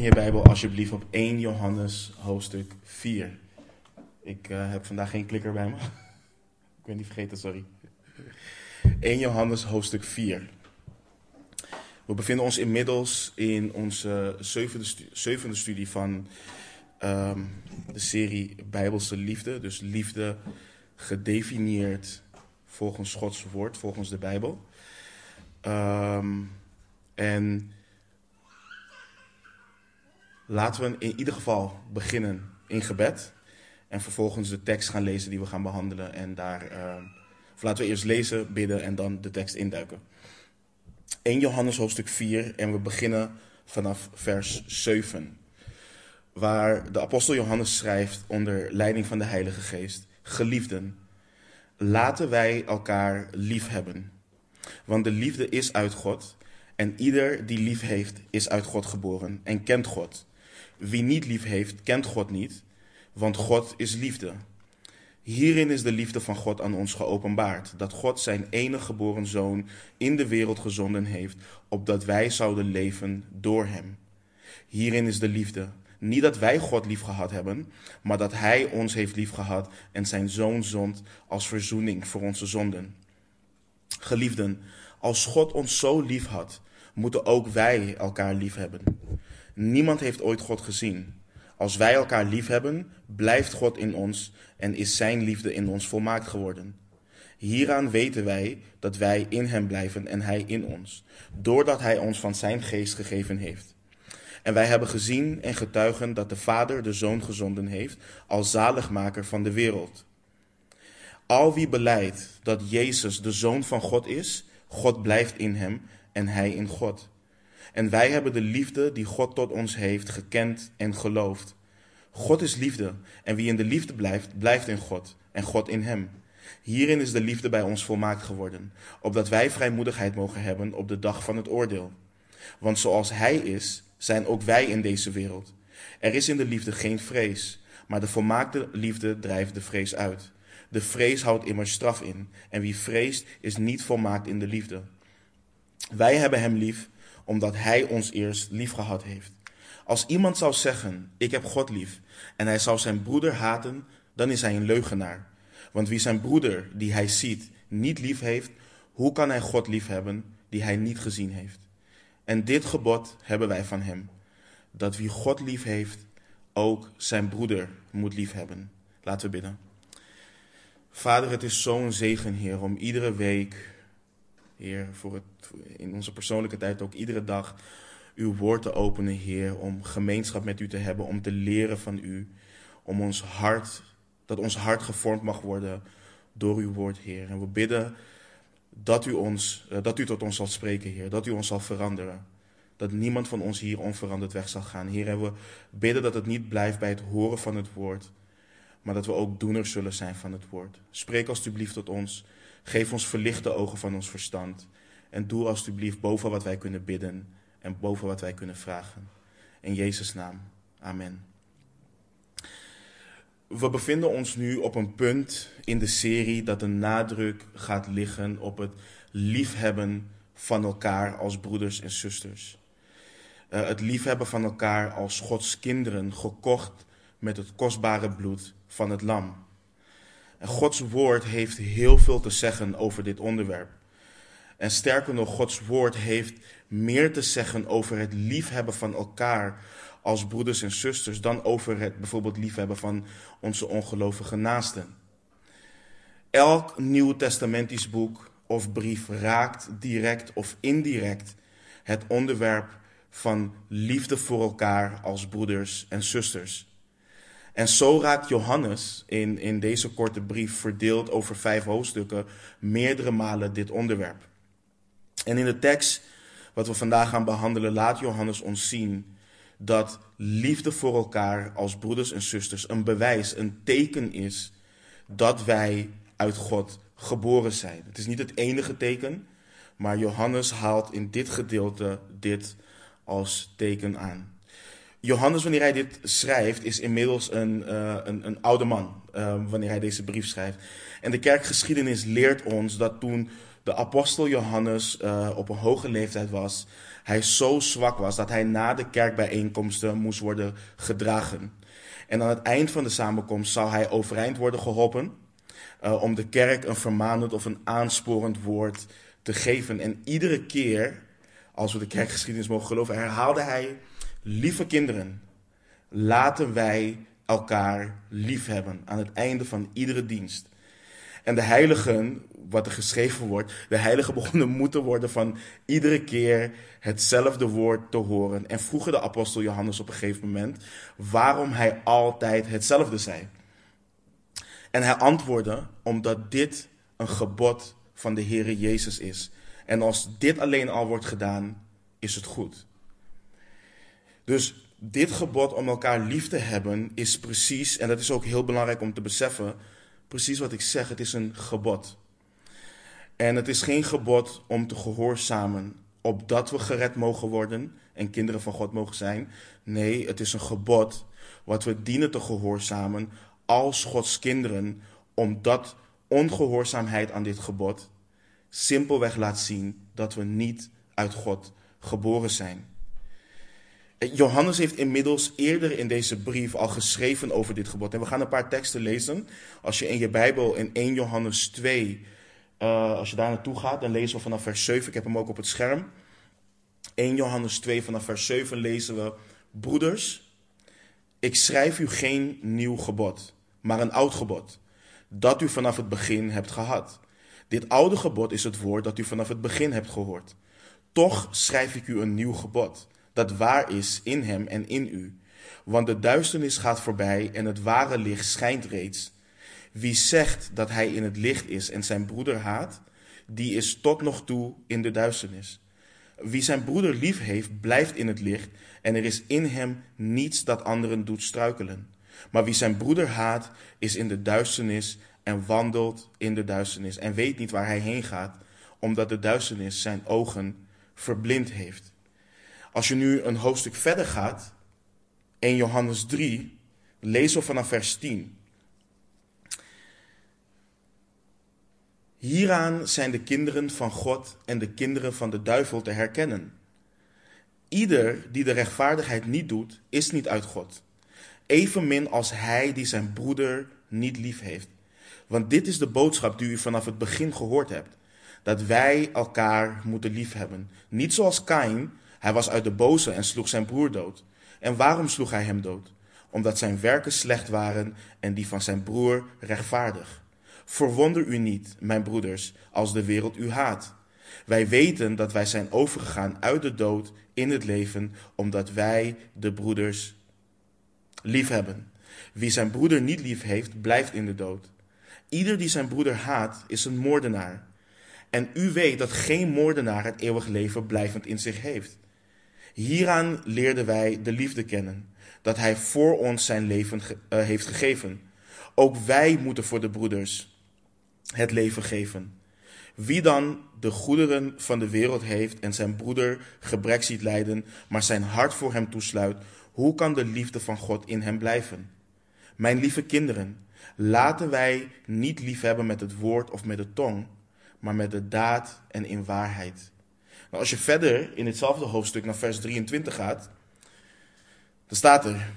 Je Bijbel alsjeblieft op 1 Johannes hoofdstuk 4. Ik uh, heb vandaag geen klikker bij me. Ik ben niet vergeten, sorry. 1 Johannes hoofdstuk 4. We bevinden ons inmiddels in onze zevende, stu zevende studie van um, de serie Bijbelse Liefde. Dus liefde gedefinieerd volgens Gods woord, volgens de Bijbel. Um, en laten we in ieder geval beginnen in gebed. En vervolgens de tekst gaan lezen die we gaan behandelen. En daar, uh, of laten we eerst lezen, bidden en dan de tekst induiken. 1 Johannes hoofdstuk 4 en we beginnen vanaf vers 7. Waar de apostel Johannes schrijft onder leiding van de Heilige Geest. Geliefden, laten wij elkaar lief hebben. Want de liefde is uit God en ieder die lief heeft is uit God geboren en kent God. Wie niet lief heeft, kent God niet, want God is liefde. Hierin is de liefde van God aan ons geopenbaard, dat God zijn enige geboren zoon in de wereld gezonden heeft, opdat wij zouden leven door hem. Hierin is de liefde. Niet dat wij God lief gehad hebben, maar dat Hij ons heeft lief gehad en zijn zoon zond als verzoening voor onze zonden. Geliefden, als God ons zo lief had, moeten ook wij elkaar lief hebben. Niemand heeft ooit God gezien. Als wij elkaar lief hebben, blijft God in ons en is Zijn liefde in ons volmaakt geworden. Hieraan weten wij dat wij in Hem blijven en Hij in ons, doordat Hij ons van Zijn geest gegeven heeft. En wij hebben gezien en getuigen dat de Vader de Zoon gezonden heeft als zaligmaker van de wereld. Al wie beleidt dat Jezus de Zoon van God is, God blijft in Hem en Hij in God. En wij hebben de liefde die God tot ons heeft gekend en geloofd. God is liefde en wie in de liefde blijft, blijft in God en God in hem. Hierin is de liefde bij ons volmaakt geworden, opdat wij vrijmoedigheid mogen hebben op de dag van het oordeel. Want zoals Hij is, zijn ook wij in deze wereld. Er is in de liefde geen vrees, maar de volmaakte liefde drijft de vrees uit. De vrees houdt immers straf in, en wie vreest is niet volmaakt in de liefde. Wij hebben Hem lief, omdat Hij ons eerst lief gehad heeft. Als iemand zou zeggen, ik heb God lief, en hij zou zijn broeder haten, dan is hij een leugenaar. Want wie zijn broeder, die hij ziet, niet lief heeft, hoe kan hij God lief hebben, die hij niet gezien heeft? En dit gebod hebben wij van hem, dat wie God lief heeft, ook zijn broeder moet lief hebben. Laten we bidden. Vader, het is zo'n zegen, Heer, om iedere week, Heer, voor het, in onze persoonlijke tijd ook iedere dag uw woord te openen, Heer, om gemeenschap met u te hebben, om te leren van u, om ons hart, dat ons hart gevormd mag worden door uw woord, Heer. En we bidden dat u, ons, eh, dat u tot ons zal spreken, Heer, dat u ons zal veranderen. Dat niemand van ons hier onveranderd weg zal gaan. Heer, en we bidden dat het niet blijft bij het horen van het woord, maar dat we ook doeners zullen zijn van het woord. Spreek alstublieft tot ons. Geef ons verlichte ogen van ons verstand. En doe alstublieft boven wat wij kunnen bidden en boven wat wij kunnen vragen. In Jezus' naam. Amen. We bevinden ons nu op een punt in de serie dat de nadruk gaat liggen op het liefhebben van elkaar als broeders en zusters. Uh, het liefhebben van elkaar als Gods kinderen, gekocht met het kostbare bloed van het lam. En Gods woord heeft heel veel te zeggen over dit onderwerp. En sterker nog, Gods woord heeft meer te zeggen over het liefhebben van elkaar als broeders en zusters dan over het bijvoorbeeld liefhebben van onze ongelovige naasten. Elk Nieuw Testamentisch boek of brief raakt direct of indirect het onderwerp van liefde voor elkaar als broeders en zusters. En zo raakt Johannes in, in deze korte brief, verdeeld over vijf hoofdstukken, meerdere malen dit onderwerp. En in de tekst wat we vandaag gaan behandelen, laat Johannes ons zien dat liefde voor elkaar als broeders en zusters een bewijs, een teken is dat wij uit God geboren zijn. Het is niet het enige teken, maar Johannes haalt in dit gedeelte dit als teken aan. Johannes, wanneer hij dit schrijft, is inmiddels een, uh, een, een, oude man, uh, wanneer hij deze brief schrijft. En de kerkgeschiedenis leert ons dat toen de apostel Johannes uh, op een hoge leeftijd was, hij zo zwak was dat hij na de kerkbijeenkomsten moest worden gedragen. En aan het eind van de samenkomst zou hij overeind worden geholpen om de kerk een vermanend of een aansporend woord te geven. En iedere keer, als we de kerkgeschiedenis mogen geloven, herhaalde hij: Lieve kinderen, laten wij elkaar lief hebben aan het einde van iedere dienst. En de heiligen, wat er geschreven wordt, de heiligen begonnen moeten worden van iedere keer hetzelfde woord te horen. En vroegen de apostel Johannes op een gegeven moment waarom hij altijd hetzelfde zei. En hij antwoordde omdat dit een gebod van de Heere Jezus is. En als dit alleen al wordt gedaan, is het goed. Dus dit gebod om elkaar lief te hebben is precies, en dat is ook heel belangrijk om te beseffen, precies wat ik zeg, het is een gebod. En het is geen gebod om te gehoorzamen, opdat we gered mogen worden en kinderen van God mogen zijn. Nee, het is een gebod wat we dienen te gehoorzamen als Gods kinderen, omdat ongehoorzaamheid aan dit gebod simpelweg laat zien dat we niet uit God geboren zijn. Johannes heeft inmiddels eerder in deze brief al geschreven over dit gebod. En we gaan een paar teksten lezen. Als je in je Bijbel in 1 Johannes 2, uh, als je daar naartoe gaat, dan lezen we vanaf vers 7. Ik heb hem ook op het scherm. 1 Johannes 2 vanaf vers 7 lezen we: Broeders, ik schrijf u geen nieuw gebod, maar een oud gebod, dat u vanaf het begin hebt gehad. Dit oude gebod is het woord dat u vanaf het begin hebt gehoord. Toch schrijf ik u een nieuw gebod dat waar is in hem en in u. Want de duisternis gaat voorbij en het ware licht schijnt reeds. Wie zegt dat hij in het licht is en zijn broeder haat, die is tot nog toe in de duisternis. Wie zijn broeder lief heeft, blijft in het licht en er is in hem niets dat anderen doet struikelen. Maar wie zijn broeder haat, is in de duisternis en wandelt in de duisternis en weet niet waar hij heen gaat, omdat de duisternis zijn ogen verblind heeft. Als je nu een hoofdstuk verder gaat, 1 Johannes 3, lees we vanaf vers 10. Hieraan zijn de kinderen van God en de kinderen van de duivel te herkennen. Ieder die de rechtvaardigheid niet doet, is niet uit God. Evenmin als hij die zijn broeder niet lief heeft. Want dit is de boodschap die u vanaf het begin gehoord hebt: dat wij elkaar moeten liefhebben. Niet zoals Kain, hij was uit de boze en sloeg zijn broer dood. En waarom sloeg hij hem dood? Omdat zijn werken slecht waren en die van zijn broer rechtvaardig. Verwonder u niet, mijn broeders, als de wereld u haat. Wij weten dat wij zijn overgegaan uit de dood in het leven, omdat wij de broeders lief hebben. Wie zijn broeder niet lief heeft, blijft in de dood. Ieder die zijn broeder haat, is een moordenaar. En u weet dat geen moordenaar het eeuwig leven blijvend in zich heeft. Hieraan leerden wij de liefde kennen, dat Hij voor ons zijn leven uh, heeft gegeven. Ook wij moeten voor de broeders het leven geven. Wie dan de goederen van de wereld heeft en zijn broeder gebrek ziet lijden, maar zijn hart voor hem toesluit, hoe kan de liefde van God in hem blijven? Mijn lieve kinderen, laten wij niet liefhebben met het woord of met de tong, maar met de daad en in waarheid. Maar als je verder in hetzelfde hoofdstuk naar vers 23 gaat, dan staat er: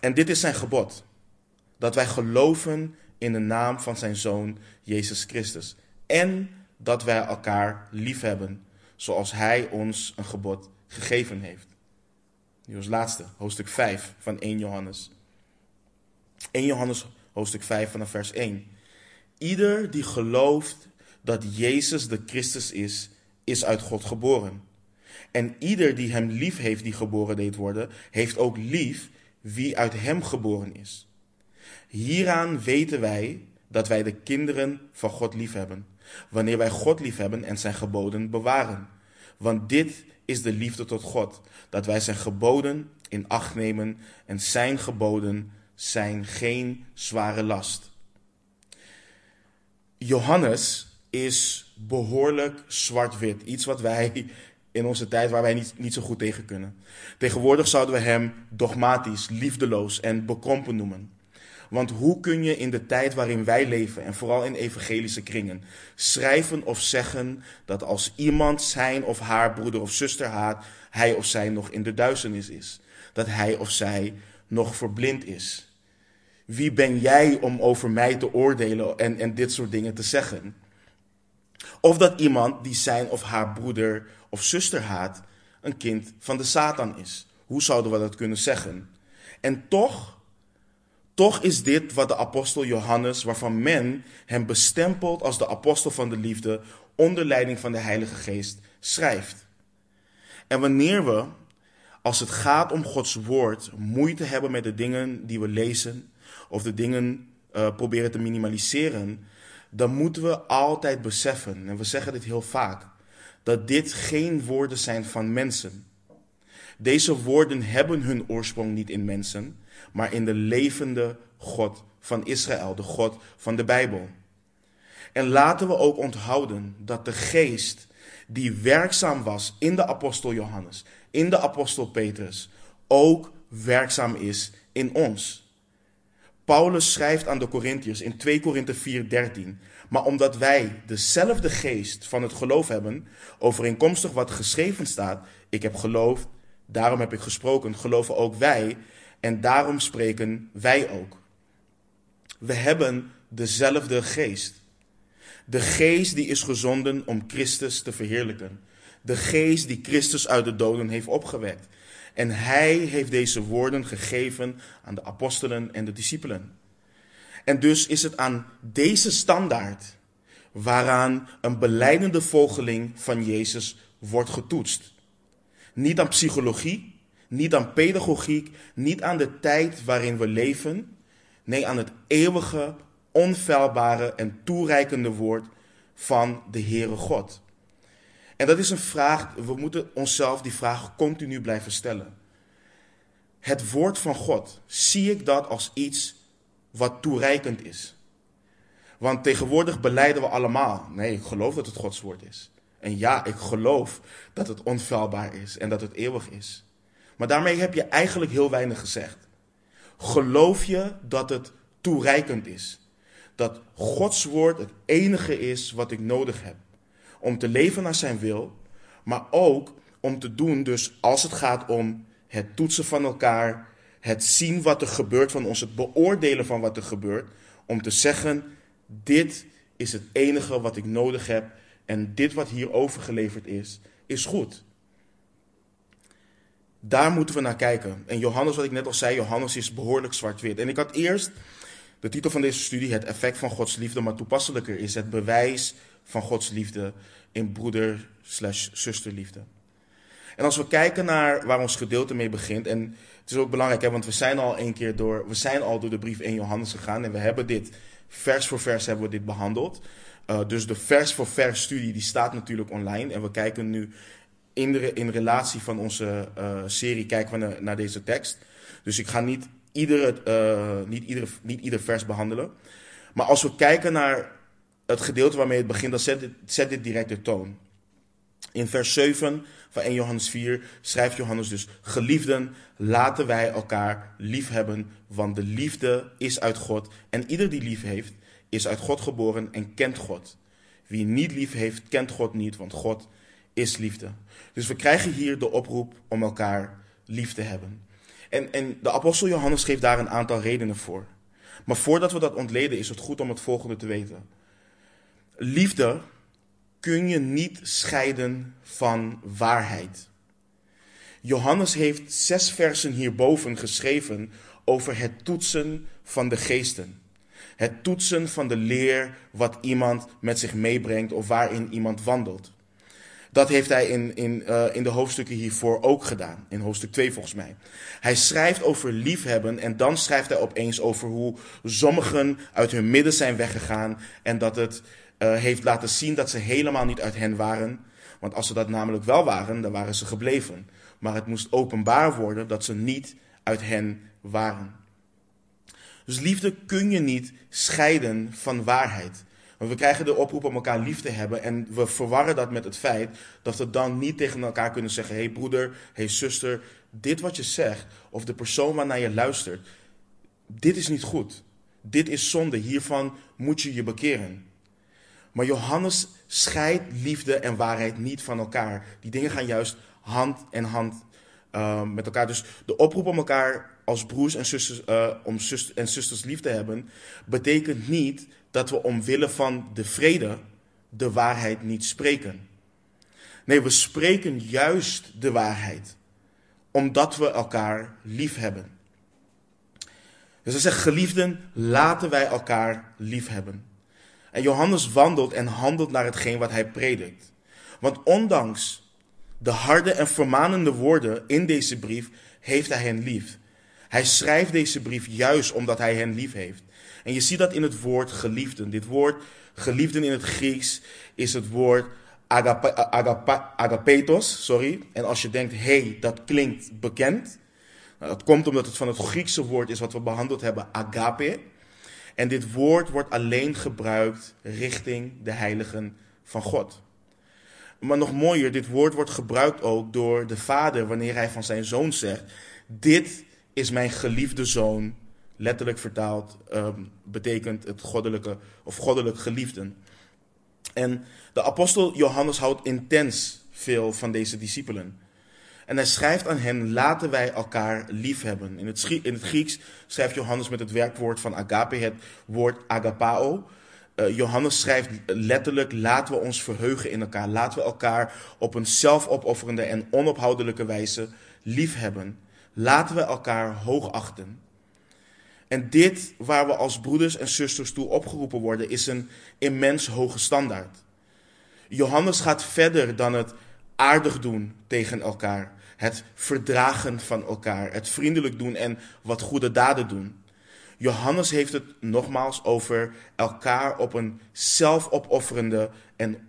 En dit is zijn gebod: dat wij geloven in de naam van zijn zoon Jezus Christus. En dat wij elkaar lief hebben, zoals hij ons een gebod gegeven heeft. Nu als laatste, hoofdstuk 5 van 1 Johannes. 1 Johannes, hoofdstuk 5 vanaf vers 1. Ieder die gelooft dat Jezus de Christus is, is uit God geboren. En ieder die hem lief heeft die geboren deed worden, heeft ook lief wie uit hem geboren is. Hieraan weten wij dat wij de kinderen van God lief hebben, wanneer wij God lief hebben en zijn geboden bewaren. Want dit is de liefde tot God, dat wij zijn geboden in acht nemen en zijn geboden zijn geen zware last. Johannes is behoorlijk zwart-wit. Iets wat wij in onze tijd waar wij niet, niet zo goed tegen kunnen. Tegenwoordig zouden we hem dogmatisch, liefdeloos en bekrompen noemen. Want hoe kun je in de tijd waarin wij leven, en vooral in evangelische kringen, schrijven of zeggen dat als iemand zijn of haar broeder of zuster haat, hij of zij nog in de duisternis is? Dat hij of zij nog verblind is? Wie ben jij om over mij te oordelen en, en dit soort dingen te zeggen? Of dat iemand die zijn of haar broeder of zuster haat, een kind van de Satan is. Hoe zouden we dat kunnen zeggen? En toch, toch is dit wat de apostel Johannes, waarvan men hem bestempelt als de apostel van de liefde, onder leiding van de Heilige Geest, schrijft. En wanneer we, als het gaat om Gods woord, moeite hebben met de dingen die we lezen, of de dingen uh, proberen te minimaliseren, dan moeten we altijd beseffen, en we zeggen dit heel vaak, dat dit geen woorden zijn van mensen. Deze woorden hebben hun oorsprong niet in mensen, maar in de levende God van Israël, de God van de Bijbel. En laten we ook onthouden dat de geest die werkzaam was in de apostel Johannes, in de apostel Petrus, ook werkzaam is in ons. Paulus schrijft aan de Corinthiërs in 2 Korinthe 4:13, maar omdat wij dezelfde geest van het geloof hebben, overeenkomstig wat geschreven staat, ik heb geloofd, daarom heb ik gesproken, geloven ook wij en daarom spreken wij ook. We hebben dezelfde geest. De geest die is gezonden om Christus te verheerlijken. De geest die Christus uit de doden heeft opgewekt. En hij heeft deze woorden gegeven aan de apostelen en de discipelen. En dus is het aan deze standaard waaraan een beleidende volgeling van Jezus wordt getoetst. Niet aan psychologie, niet aan pedagogiek, niet aan de tijd waarin we leven. Nee, aan het eeuwige, onfeilbare en toereikende woord van de Heere God. En dat is een vraag, we moeten onszelf die vraag continu blijven stellen. Het woord van God, zie ik dat als iets wat toereikend is? Want tegenwoordig beleiden we allemaal, nee, ik geloof dat het Gods woord is. En ja, ik geloof dat het onfeilbaar is en dat het eeuwig is. Maar daarmee heb je eigenlijk heel weinig gezegd. Geloof je dat het toereikend is? Dat Gods woord het enige is wat ik nodig heb om te leven naar zijn wil, maar ook om te doen, dus als het gaat om het toetsen van elkaar, het zien wat er gebeurt van ons, het beoordelen van wat er gebeurt, om te zeggen, dit is het enige wat ik nodig heb en dit wat hier overgeleverd is, is goed. Daar moeten we naar kijken. En Johannes, wat ik net al zei, Johannes is behoorlijk zwart-wit. En ik had eerst de titel van deze studie, Het effect van Gods liefde, maar toepasselijker is het bewijs van Gods liefde in broeder slash zusterliefde. En als we kijken naar waar ons gedeelte mee begint, en het is ook belangrijk, hè, want we zijn al een keer door, we zijn al door de brief 1 Johannes gegaan en we hebben dit, vers voor vers hebben we dit behandeld. Uh, dus de vers voor vers studie die staat natuurlijk online en we kijken nu in, de, in relatie van onze uh, serie kijken we naar, deze tekst. Dus ik ga niet, iedere, uh, niet, iedere, niet ieder vers behandelen. Maar als we kijken naar het gedeelte waarmee het begint, dan zet dit, zet dit direct de toon. In vers 7 van 1 Johannes 4 schrijft Johannes dus: Geliefden, laten wij elkaar lief hebben, want de liefde is uit God. En ieder die lief heeft, is uit God geboren en kent God. Wie niet lief heeft, kent God niet, want God is liefde. Dus we krijgen hier de oproep om elkaar lief te hebben. En, en de apostel Johannes geeft daar een aantal redenen voor. Maar voordat we dat ontleden, is het goed om het volgende te weten. Liefde kun je niet scheiden van waarheid. Johannes heeft zes versen hierboven geschreven over het toetsen van de geesten. Het toetsen van de leer wat iemand met zich meebrengt of waarin iemand wandelt. Dat heeft hij in, in, uh, in de hoofdstukken hiervoor ook gedaan. In hoofdstuk 2 volgens mij. Hij schrijft over liefhebben en dan schrijft hij opeens over hoe sommigen uit hun midden zijn weggegaan. En dat het uh, heeft laten zien dat ze helemaal niet uit hen waren. Want als ze dat namelijk wel waren, dan waren ze gebleven. Maar het moest openbaar worden dat ze niet uit hen waren. Dus liefde kun je niet scheiden van waarheid. Want we krijgen de oproep om elkaar lief te hebben en we verwarren dat met het feit dat we dan niet tegen elkaar kunnen zeggen: hé hey broeder, hey zuster, dit wat je zegt, of de persoon waarnaar je luistert, dit is niet goed. dit is zonde, hiervan moet je je bekeren. Maar Johannes scheidt liefde en waarheid niet van elkaar. Die dingen gaan juist hand in hand uh, met elkaar. Dus de oproep om elkaar als broers en zusters, uh, om zusters en lief te hebben, betekent niet dat we omwille van de vrede de waarheid niet spreken. Nee, we spreken juist de waarheid, omdat we elkaar lief hebben. Dus hij zegt, geliefden, laten wij elkaar lief hebben. En Johannes wandelt en handelt naar hetgeen wat hij predikt. Want ondanks de harde en vermanende woorden in deze brief, heeft hij hen lief. Hij schrijft deze brief juist omdat hij hen lief heeft. En je ziet dat in het woord geliefden. Dit woord geliefden in het Grieks is het woord agapetos, sorry. En als je denkt, hé, hey, dat klinkt bekend. Nou, dat komt omdat het van het Griekse woord is wat we behandeld hebben, agape. En dit woord wordt alleen gebruikt richting de heiligen van God. Maar nog mooier, dit woord wordt gebruikt ook door de vader wanneer hij van zijn zoon zegt: Dit is mijn geliefde zoon. Letterlijk vertaald um, betekent het goddelijke of goddelijk geliefden. En de apostel Johannes houdt intens veel van deze discipelen. En hij schrijft aan hen, laten wij elkaar lief hebben. In het, in het Grieks schrijft Johannes met het werkwoord van agape het woord agapao. Uh, Johannes schrijft letterlijk, laten we ons verheugen in elkaar. Laten we elkaar op een zelfopofferende en onophoudelijke wijze lief hebben. Laten we elkaar hoogachten. En dit waar we als broeders en zusters toe opgeroepen worden, is een immens hoge standaard. Johannes gaat verder dan het aardig doen tegen elkaar, het verdragen van elkaar, het vriendelijk doen en wat goede daden doen. Johannes heeft het nogmaals over elkaar op een zelfopofferende en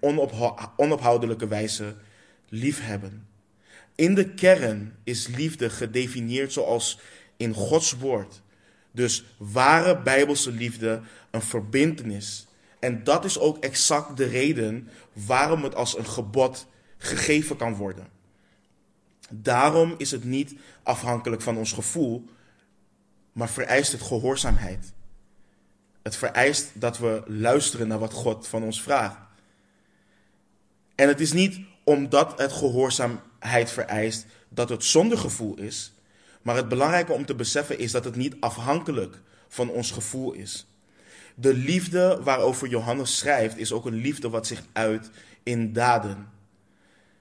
onophoudelijke wijze liefhebben. In de kern is liefde gedefinieerd zoals in Gods woord. Dus ware bijbelse liefde een verbintenis. En dat is ook exact de reden waarom het als een gebod gegeven kan worden. Daarom is het niet afhankelijk van ons gevoel, maar vereist het gehoorzaamheid. Het vereist dat we luisteren naar wat God van ons vraagt. En het is niet omdat het gehoorzaamheid vereist dat het zonder gevoel is, maar het belangrijke om te beseffen is dat het niet afhankelijk van ons gevoel is. De liefde waarover Johannes schrijft is ook een liefde wat zich uit in daden.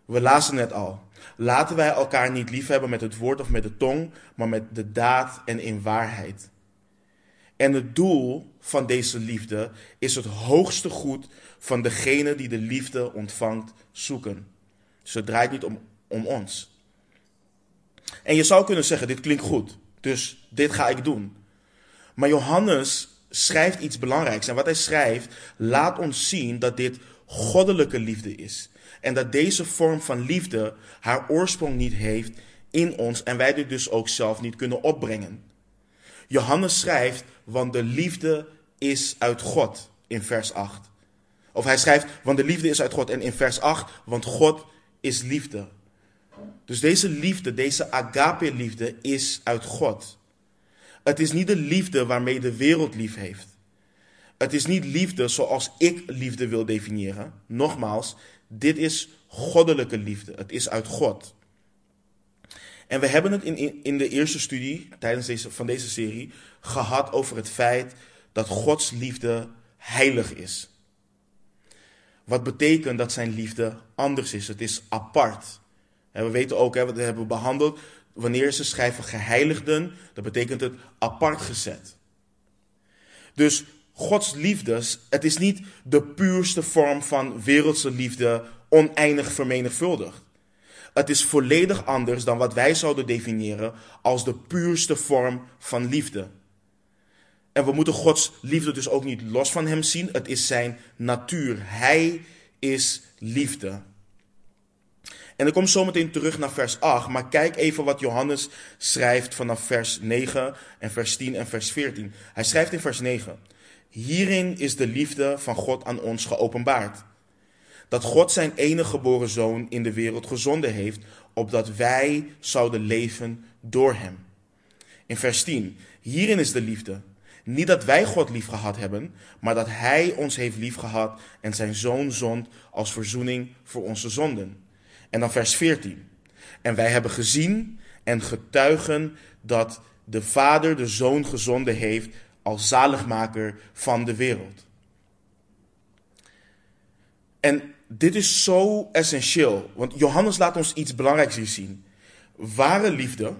We lazen net al. Laten wij elkaar niet liefhebben met het woord of met de tong, maar met de daad en in waarheid. En het doel van deze liefde is het hoogste goed van degene die de liefde ontvangt zoeken. Dus het draait niet om, om ons. En je zou kunnen zeggen, dit klinkt goed, dus dit ga ik doen. Maar Johannes schrijft iets belangrijks. En wat hij schrijft, laat ons zien dat dit goddelijke liefde is. En dat deze vorm van liefde haar oorsprong niet heeft in ons en wij dit dus ook zelf niet kunnen opbrengen. Johannes schrijft, want de liefde is uit God in vers 8. Of hij schrijft, want de liefde is uit God. En in vers 8, want God is liefde. Dus deze liefde, deze agape-liefde is uit God. Het is niet de liefde waarmee de wereld lief heeft. Het is niet liefde zoals ik liefde wil definiëren. Nogmaals, dit is goddelijke liefde. Het is uit God. En we hebben het in, in de eerste studie tijdens deze, van deze serie gehad over het feit dat Gods liefde heilig is. Wat betekent dat zijn liefde anders is. Het is apart. En we weten ook, hè, we hebben behandeld, wanneer ze schrijven geheiligden, dat betekent het apart gezet. Dus Gods liefde, het is niet de puurste vorm van wereldse liefde, oneindig vermenigvuldigd. Het is volledig anders dan wat wij zouden definiëren als de puurste vorm van liefde. En we moeten Gods liefde dus ook niet los van Hem zien. Het is Zijn natuur. Hij is liefde. En ik kom zo meteen terug naar vers 8, maar kijk even wat Johannes schrijft vanaf vers 9 en vers 10 en vers 14. Hij schrijft in vers 9: Hierin is de liefde van God aan ons geopenbaard. Dat God zijn enige geboren zoon in de wereld gezonden heeft, opdat wij zouden leven door hem. In vers 10: Hierin is de liefde. Niet dat wij God lief gehad hebben, maar dat Hij ons heeft lief gehad en zijn zoon zond als verzoening voor onze zonden. En dan vers 14. En wij hebben gezien en getuigen dat de Vader de Zoon gezonden heeft als zaligmaker van de wereld. En dit is zo essentieel, want Johannes laat ons iets belangrijks hier zien. Ware liefde,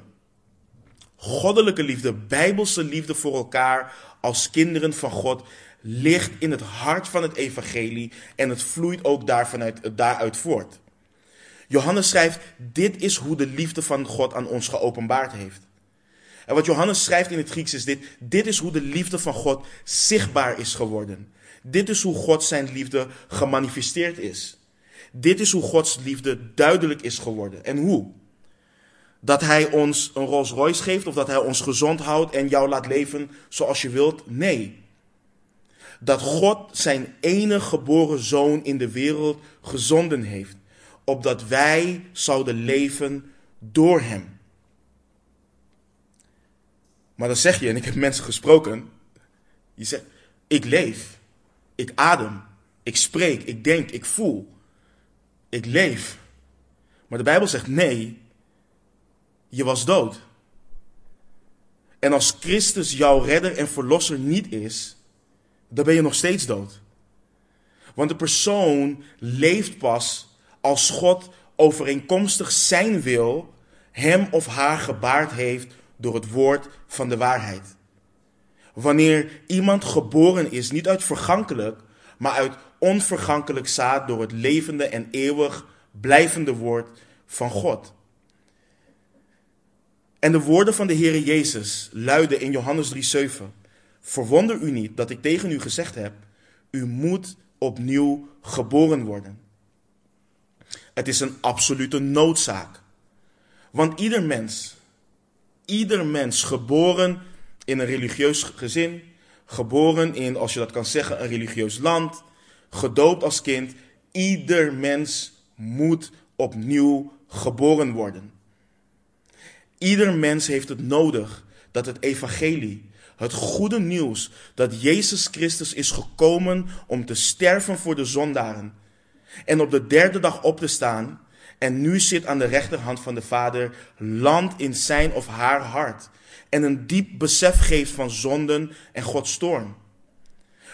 goddelijke liefde, bijbelse liefde voor elkaar als kinderen van God ligt in het hart van het evangelie en het vloeit ook daarvanuit, daaruit voort. Johannes schrijft, dit is hoe de liefde van God aan ons geopenbaard heeft. En wat Johannes schrijft in het Grieks is dit, dit is hoe de liefde van God zichtbaar is geworden. Dit is hoe God zijn liefde gemanifesteerd is. Dit is hoe Gods liefde duidelijk is geworden. En hoe? Dat hij ons een Rolls Royce geeft of dat hij ons gezond houdt en jou laat leven zoals je wilt? Nee. Dat God zijn enige geboren zoon in de wereld gezonden heeft, opdat wij zouden leven door hem. Maar dan zeg je, en ik heb mensen gesproken, je zegt, ik leef, ik adem, ik spreek, ik denk, ik voel, ik leef. Maar de Bijbel zegt, nee, je was dood. En als Christus jouw redder en verlosser niet is, dan ben je nog steeds dood. Want de persoon leeft pas als God overeenkomstig zijn wil hem of haar gebaard heeft door het woord van de waarheid. Wanneer iemand geboren is, niet uit vergankelijk, maar uit onvergankelijk zaad door het levende en eeuwig blijvende woord van God. En de woorden van de Heere Jezus luiden in Johannes 3:7. Verwonder u niet dat ik tegen u gezegd heb, u moet opnieuw geboren worden. Het is een absolute noodzaak. Want ieder mens, ieder mens geboren in een religieus gezin, geboren in, als je dat kan zeggen, een religieus land, gedoopt als kind, ieder mens moet opnieuw geboren worden. Ieder mens heeft het nodig dat het evangelie, het goede nieuws dat Jezus Christus is gekomen om te sterven voor de zondaren en op de derde dag op te staan en nu zit aan de rechterhand van de Vader, land in zijn of haar hart en een diep besef geeft van zonden en Gods toorn.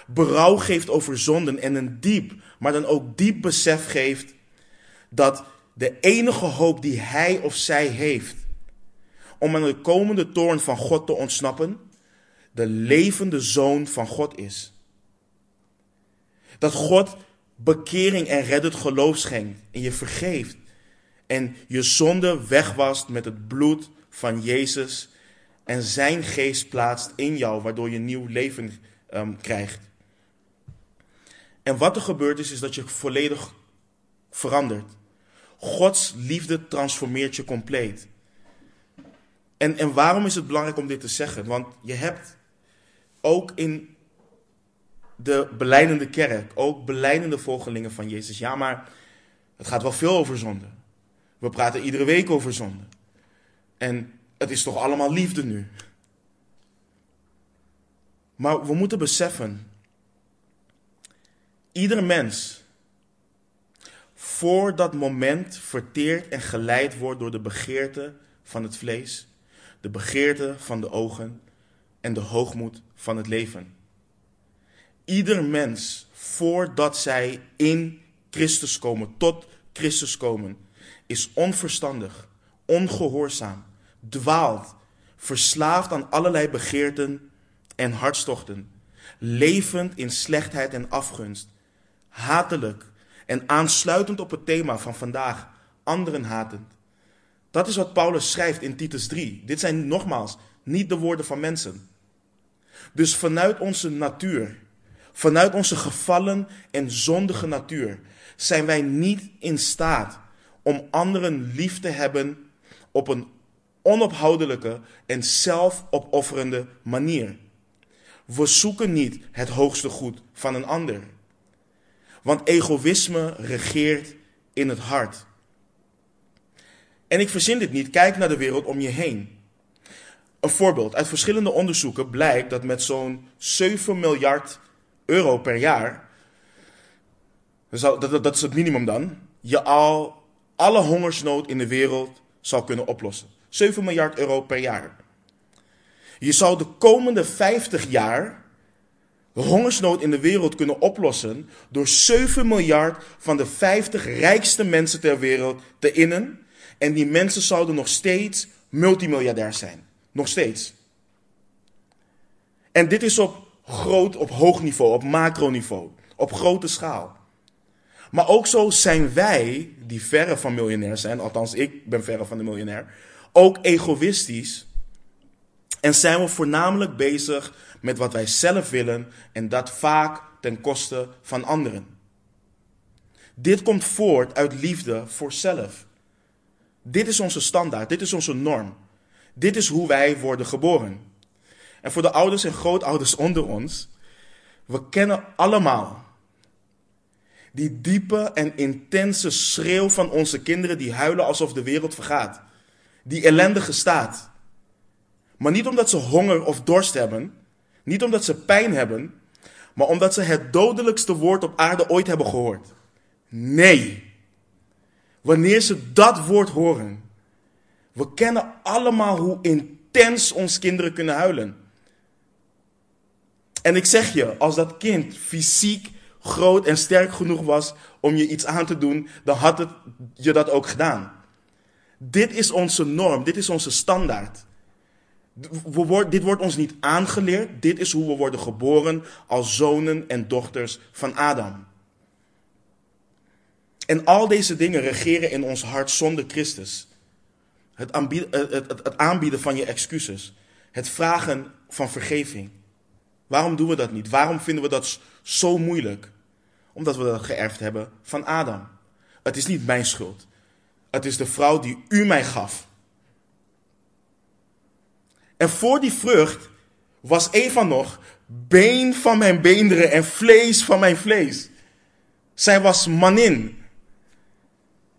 Berouw geeft over zonden en een diep, maar dan ook diep besef geeft dat de enige hoop die hij of zij heeft om aan de komende toorn van God te ontsnappen, de levende zoon van God is. Dat God bekering en reddend geloof schenkt en je vergeeft en je zonde wegwast met het bloed van Jezus en zijn geest plaatst in jou, waardoor je nieuw leven um, krijgt. En wat er gebeurt is, is dat je volledig verandert. Gods liefde transformeert je compleet. En, en waarom is het belangrijk om dit te zeggen? Want je hebt ook in de beleidende kerk, ook beleidende volgelingen van Jezus. Ja, maar het gaat wel veel over zonde. We praten iedere week over zonde. En het is toch allemaal liefde nu. Maar we moeten beseffen, ieder mens voor dat moment verteerd en geleid wordt door de begeerte van het vlees, de begeerte van de ogen en de hoogmoed van het leven. Ieder mens, voordat zij in Christus komen, tot Christus komen, is onverstandig, ongehoorzaam, dwaalt, verslaafd aan allerlei begeerten en hartstochten, levend in slechtheid en afgunst, hatelijk en aansluitend op het thema van vandaag, anderen hatend. Dat is wat Paulus schrijft in Titus 3. Dit zijn nogmaals niet de woorden van mensen. Dus vanuit onze natuur, vanuit onze gevallen en zondige natuur, zijn wij niet in staat om anderen lief te hebben op een onophoudelijke en zelfopofferende manier. We zoeken niet het hoogste goed van een ander. Want egoïsme regeert in het hart. En ik verzin dit niet. Kijk naar de wereld om je heen. Een voorbeeld. Uit verschillende onderzoeken blijkt dat met zo'n 7 miljard euro per jaar, dat, is het minimum dan, je al alle hongersnood in de wereld zou kunnen oplossen. 7 miljard euro per jaar. Je zou de komende 50 jaar hongersnood in de wereld kunnen oplossen door 7 miljard van de 50 rijkste mensen ter wereld te innen. En die mensen zouden nog steeds multimiljardair zijn. Nog steeds. En dit is op groot, op hoog niveau, op macroniveau, op grote schaal. Maar ook zo zijn wij, die verre van miljonair zijn, althans ik ben verre van de miljonair, ook egoïstisch. En zijn we voornamelijk bezig met wat wij zelf willen en dat vaak ten koste van anderen. Dit komt voort uit liefde voor zelf. Dit is onze standaard, dit is onze norm. Dit is hoe wij worden geboren. En voor de ouders en grootouders onder ons, we kennen allemaal die diepe en intense schreeuw van onze kinderen die huilen alsof de wereld vergaat. Die ellendige staat. Maar niet omdat ze honger of dorst hebben, niet omdat ze pijn hebben, maar omdat ze het dodelijkste woord op aarde ooit hebben gehoord. Nee. Wanneer ze dat woord horen, we kennen allemaal hoe intens ons kinderen kunnen huilen. En ik zeg je, als dat kind fysiek groot en sterk genoeg was om je iets aan te doen, dan had het je dat ook gedaan. Dit is onze norm, dit is onze standaard. We dit wordt ons niet aangeleerd, dit is hoe we worden geboren als zonen en dochters van Adam. En al deze dingen regeren in ons hart zonder Christus. Het, het, het aanbieden van je excuses. Het vragen van vergeving. Waarom doen we dat niet? Waarom vinden we dat zo moeilijk? Omdat we dat geërfd hebben van Adam. Het is niet mijn schuld. Het is de vrouw die u mij gaf. En voor die vrucht was Eva nog been van mijn beenderen en vlees van mijn vlees. Zij was manin.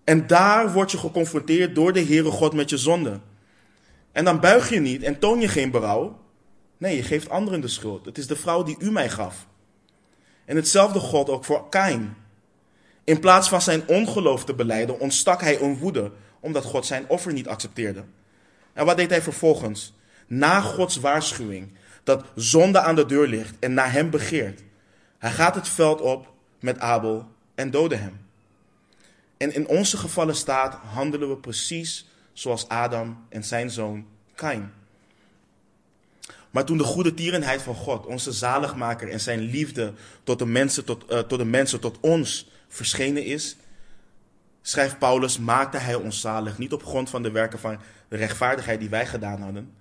En daar word je geconfronteerd door de Heere God met je zonde. En dan buig je niet en toon je geen berouw. Nee, je geeft anderen de schuld. Het is de vrouw die u mij gaf. En hetzelfde God ook voor Kain. In plaats van zijn ongeloof te beleiden, ontstak hij een woede, omdat God zijn offer niet accepteerde. En wat deed hij vervolgens? Na Gods waarschuwing dat zonde aan de deur ligt en naar hem begeert. Hij gaat het veld op met Abel en doodde hem. En in onze gevallen staat handelen we precies zoals Adam en zijn zoon Kain. Maar toen de goede tierenheid van God, onze zaligmaker en zijn liefde tot de mensen, tot, uh, tot, de mensen, tot ons verschenen is, schrijft Paulus, maakte hij ons zalig, niet op grond van de werken van de rechtvaardigheid die wij gedaan hadden,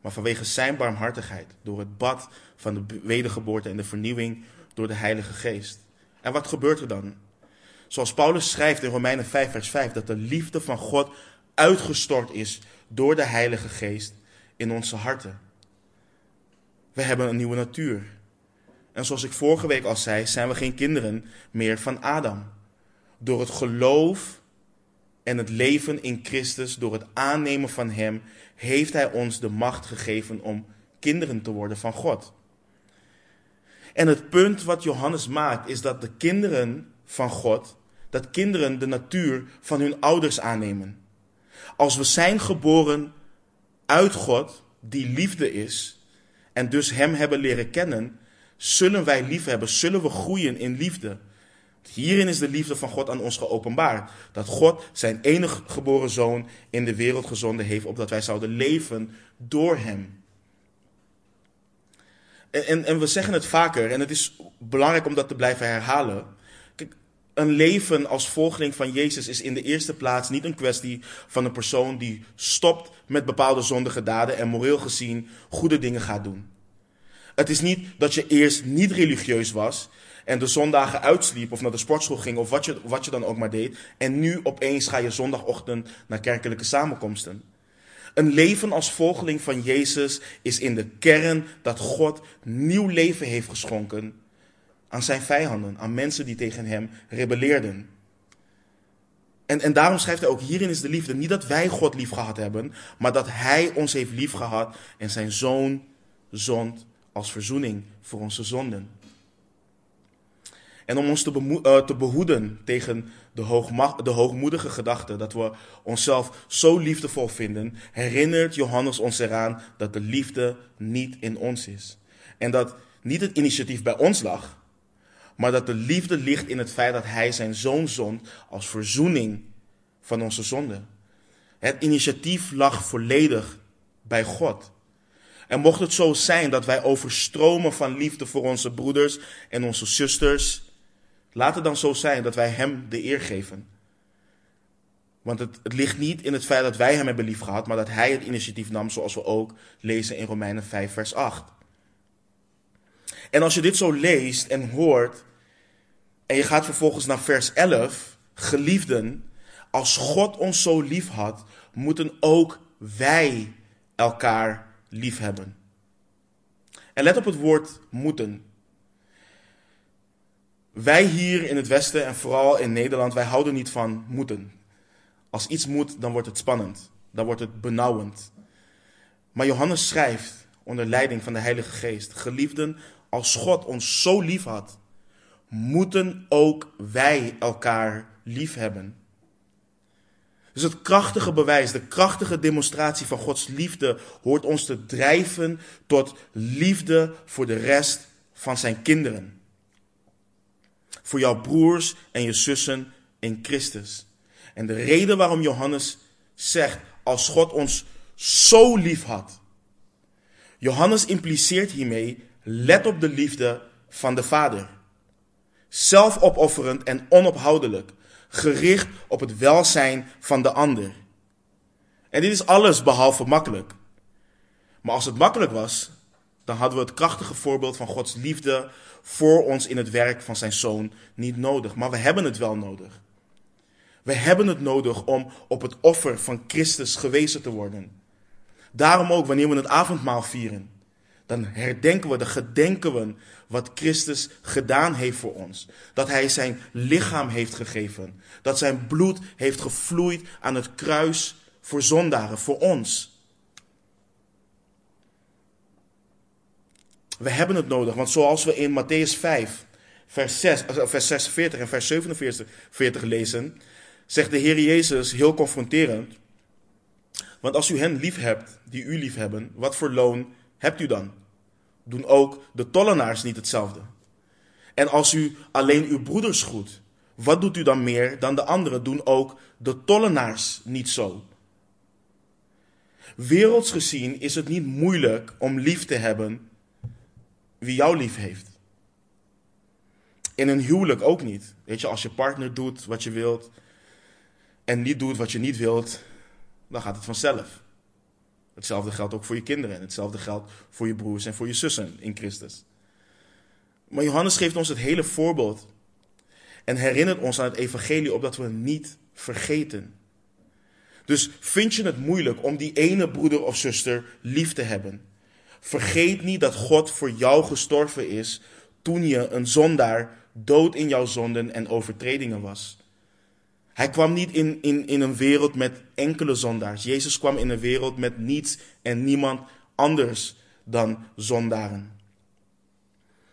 maar vanwege zijn barmhartigheid, door het bad van de wedergeboorte en de vernieuwing door de Heilige Geest. En wat gebeurt er dan? Zoals Paulus schrijft in Romeinen 5, vers 5, dat de liefde van God uitgestort is door de Heilige Geest in onze harten. We hebben een nieuwe natuur. En zoals ik vorige week al zei, zijn we geen kinderen meer van Adam. Door het geloof en het leven in Christus, door het aannemen van Hem, heeft Hij ons de macht gegeven om kinderen te worden van God. En het punt wat Johannes maakt is dat de kinderen van God, dat kinderen de natuur van hun ouders aannemen. Als we zijn geboren uit God, die liefde is, en dus Hem hebben leren kennen, zullen wij lief hebben, zullen we groeien in liefde. Hierin is de liefde van God aan ons geopenbaard. Dat God zijn enige geboren zoon in de wereld gezonden heeft, opdat wij zouden leven door Hem. En, en, en we zeggen het vaker, en het is belangrijk om dat te blijven herhalen een leven als volgeling van Jezus is in de eerste plaats niet een kwestie van een persoon die stopt met bepaalde zondige daden en moreel gezien goede dingen gaat doen. Het is niet dat je eerst niet religieus was en de zondagen uitsliep of naar de sportschool ging of wat je, wat je dan ook maar deed. En nu opeens ga je zondagochtend naar kerkelijke samenkomsten. Een leven als volgeling van Jezus is in de kern dat God nieuw leven heeft geschonken aan zijn vijanden, aan mensen die tegen hem rebelleerden. En, en daarom schrijft hij ook, hierin is de liefde. Niet dat wij God lief gehad hebben, maar dat hij ons heeft lief gehad en zijn zoon zond als verzoening voor onze zonden. En om ons te, uh, te behoeden tegen de, de hoogmoedige gedachte dat we onszelf zo liefdevol vinden, herinnert Johannes ons eraan dat de liefde niet in ons is. En dat niet het initiatief bij ons lag, maar dat de liefde ligt in het feit dat hij zijn zoon zond als verzoening van onze zonde. Het initiatief lag volledig bij God. En mocht het zo zijn dat wij overstromen van liefde voor onze broeders en onze zusters, laat het dan zo zijn dat wij Hem de eer geven. Want het, het ligt niet in het feit dat wij Hem hebben liefgehad, maar dat Hij het initiatief nam, zoals we ook lezen in Romeinen 5, vers 8. En als je dit zo leest en hoort, en je gaat vervolgens naar vers 11, geliefden, als God ons zo lief had, moeten ook wij elkaar lief hebben. En let op het woord moeten. Wij hier in het Westen en vooral in Nederland, wij houden niet van moeten. Als iets moet, dan wordt het spannend. Dan wordt het benauwend. Maar Johannes schrijft onder leiding van de Heilige Geest: Geliefden, als God ons zo lief had, moeten ook wij elkaar lief hebben. Dus het krachtige bewijs, de krachtige demonstratie van Gods liefde hoort ons te drijven tot liefde voor de rest van zijn kinderen. Voor jouw broers en je zussen in Christus. En de reden waarom Johannes zegt, als God ons zo lief had. Johannes impliceert hiermee, let op de liefde van de Vader. Zelfopofferend en onophoudelijk gericht op het welzijn van de ander. En dit is alles behalve makkelijk. Maar als het makkelijk was, dan hadden we het krachtige voorbeeld van Gods liefde voor ons in het werk van zijn zoon niet nodig. Maar we hebben het wel nodig. We hebben het nodig om op het offer van Christus gewezen te worden. Daarom ook wanneer we het avondmaal vieren, dan herdenken we, dan gedenken we wat Christus gedaan heeft voor ons. Dat hij zijn lichaam heeft gegeven. Dat zijn bloed heeft gevloeid aan het kruis voor zondaren, voor ons. We hebben het nodig, want zoals we in Matthäus 5, vers, 6, eh, vers 46 en vers 47 lezen, zegt de Heer Jezus heel confronterend. Want als u hen lief hebt, die u lief hebben, wat voor loon hebt u dan? Doen ook de tollenaars niet hetzelfde. En als u alleen uw broeders groet, wat doet u dan meer dan de anderen? Doen ook de tollenaars niet zo? Werelds gezien is het niet moeilijk om lief te hebben wie jou lief heeft. In een huwelijk ook niet. Weet je, als je partner doet wat je wilt en niet doet wat je niet wilt, dan gaat het vanzelf. Hetzelfde geldt ook voor je kinderen en hetzelfde geldt voor je broers en voor je zussen in Christus. Maar Johannes geeft ons het hele voorbeeld en herinnert ons aan het evangelie opdat we niet vergeten. Dus vind je het moeilijk om die ene broeder of zuster lief te hebben? Vergeet niet dat God voor jou gestorven is toen je een zondaar dood in jouw zonden en overtredingen was. Hij kwam niet in, in, in een wereld met enkele zondaars. Jezus kwam in een wereld met niets en niemand anders dan zondaren.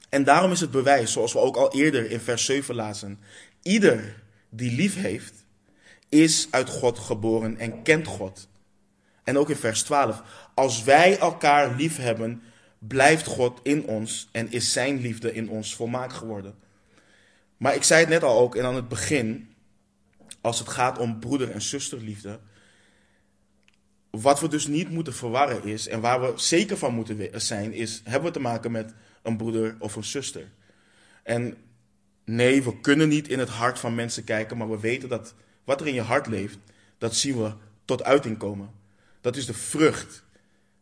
En daarom is het bewijs, zoals we ook al eerder in vers 7 lazen. Ieder die lief heeft, is uit God geboren en kent God. En ook in vers 12. Als wij elkaar lief hebben, blijft God in ons en is zijn liefde in ons volmaakt geworden. Maar ik zei het net al ook en aan het begin als het gaat om broeder- en zusterliefde. Wat we dus niet moeten verwarren is, en waar we zeker van moeten zijn, is: hebben we te maken met een broeder of een zuster? En nee, we kunnen niet in het hart van mensen kijken, maar we weten dat wat er in je hart leeft, dat zien we tot uiting komen. Dat is de vrucht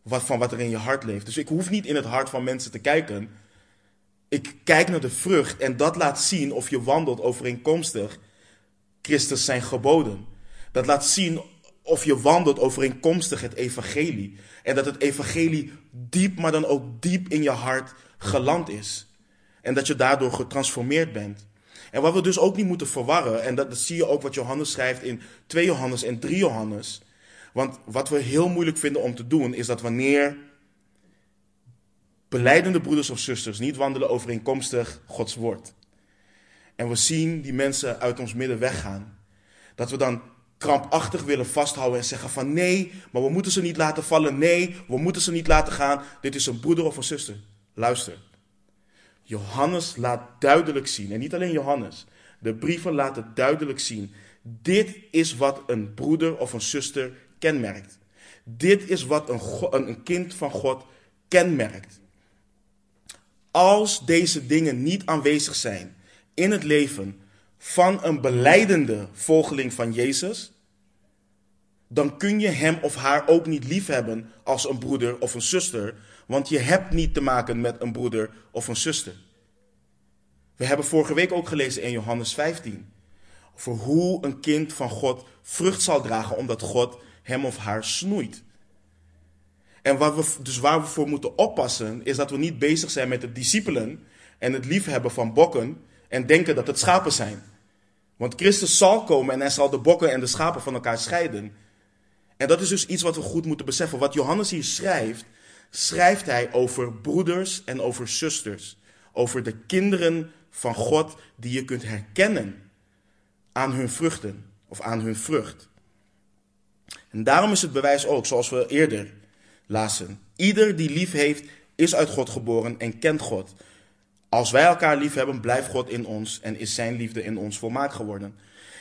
wat, van wat er in je hart leeft. Dus ik hoef niet in het hart van mensen te kijken. Ik kijk naar de vrucht en dat laat zien of je wandelt overeenkomstig Christus zijn geboden. Dat laat zien of je wandelt overeenkomstig het evangelie. En dat het evangelie diep, maar dan ook diep in je hart geland is. En dat je daardoor getransformeerd bent. En wat we dus ook niet moeten verwarren, en dat, dat zie je ook wat Johannes schrijft in 2 Johannes en 3 Johannes. Want wat we heel moeilijk vinden om te doen, is dat wanneer beleidende broeders of zusters niet wandelen overeenkomstig Gods woord. En we zien die mensen uit ons midden weggaan. Dat we dan krampachtig willen vasthouden en zeggen van nee, maar we moeten ze niet laten vallen. Nee, we moeten ze niet laten gaan. Dit is een broeder of een zuster. Luister. Johannes laat duidelijk zien, en niet alleen Johannes, de brieven laten duidelijk zien. Dit is wat een broeder of een zuster kenmerkt. Dit is wat een, een kind van God kenmerkt. Als deze dingen niet aanwezig zijn in het leven van een beleidende volgeling van Jezus, dan kun je hem of haar ook niet liefhebben als een broeder of een zuster, want je hebt niet te maken met een broeder of een zuster. We hebben vorige week ook gelezen in Johannes 15 over hoe een kind van God vrucht zal dragen omdat God hem of haar snoeit. En wat we, dus waar we voor moeten oppassen, is dat we niet bezig zijn met de discipelen en het liefhebben van bokken en denken dat het schapen zijn. Want Christus zal komen en hij zal de bokken en de schapen van elkaar scheiden. En dat is dus iets wat we goed moeten beseffen. Wat Johannes hier schrijft, schrijft hij over broeders en over zusters. Over de kinderen van God die je kunt herkennen aan hun vruchten of aan hun vrucht. En daarom is het bewijs ook, zoals we eerder lazen. Ieder die lief heeft, is uit God geboren en kent God. Als wij elkaar lief hebben, blijft God in ons en is zijn liefde in ons volmaakt geworden.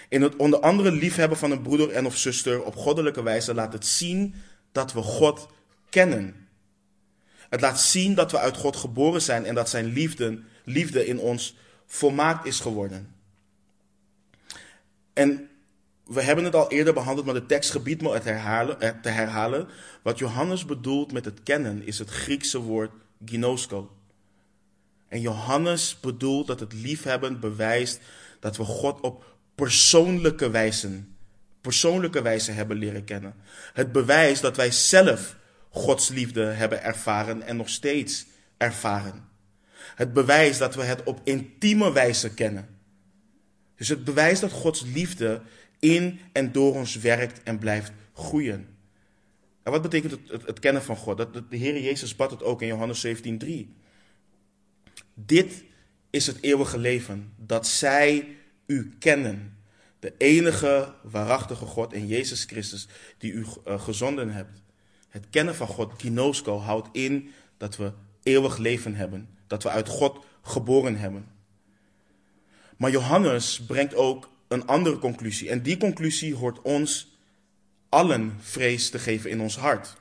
In het onder andere liefhebben van een broeder en of zuster op goddelijke wijze laat het zien dat we God kennen. Het laat zien dat we uit God geboren zijn en dat zijn liefde, liefde in ons volmaakt is geworden. En we hebben het al eerder behandeld, maar de tekst gebiedt me het herhalen, te herhalen. Wat Johannes bedoelt met het kennen is het Griekse woord ginosko. En Johannes bedoelt dat het liefhebben bewijst dat we God op persoonlijke wijze, persoonlijke wijze hebben leren kennen. Het bewijst dat wij zelf Gods liefde hebben ervaren en nog steeds ervaren. Het bewijst dat we het op intieme wijze kennen. Dus het bewijst dat Gods liefde in en door ons werkt en blijft groeien. En wat betekent het, het, kennen van God? Dat, de Heer Jezus bad het ook in Johannes 17:3. Dit is het eeuwige leven, dat zij u kennen. De enige waarachtige God in Jezus Christus die u uh, gezonden hebt. Het kennen van God, ginosko, houdt in dat we eeuwig leven hebben. Dat we uit God geboren hebben. Maar Johannes brengt ook een andere conclusie. En die conclusie hoort ons allen vrees te geven in ons hart.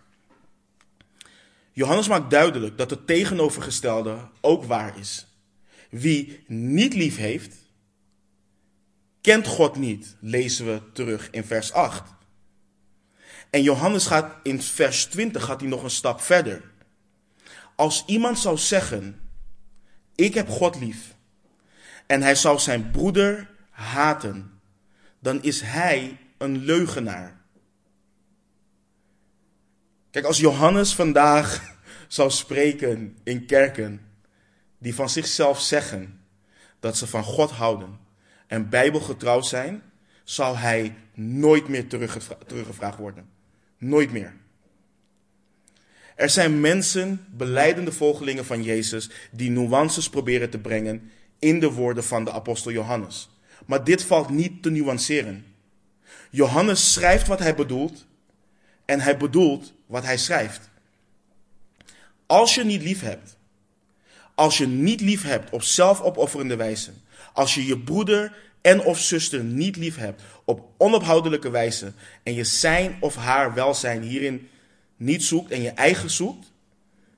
Johannes maakt duidelijk dat het tegenovergestelde ook waar is. Wie niet lief heeft, kent God niet, lezen we terug in vers 8. En Johannes gaat in vers 20 gaat hij nog een stap verder. Als iemand zou zeggen, ik heb God lief, en hij zou zijn broeder haten, dan is hij een leugenaar. Kijk, als Johannes vandaag zou spreken in kerken die van zichzelf zeggen dat ze van God houden en bijbelgetrouw zijn, zal hij nooit meer teruggevraagd worden. Nooit meer. Er zijn mensen, beleidende volgelingen van Jezus, die nuances proberen te brengen in de woorden van de apostel Johannes. Maar dit valt niet te nuanceren. Johannes schrijft wat hij bedoelt en hij bedoelt wat hij schrijft. Als je niet lief hebt, als je niet lief hebt op zelfopofferende wijze, als je je broeder en of zuster niet lief hebt op onophoudelijke wijze en je zijn of haar welzijn hierin niet zoekt en je eigen zoekt,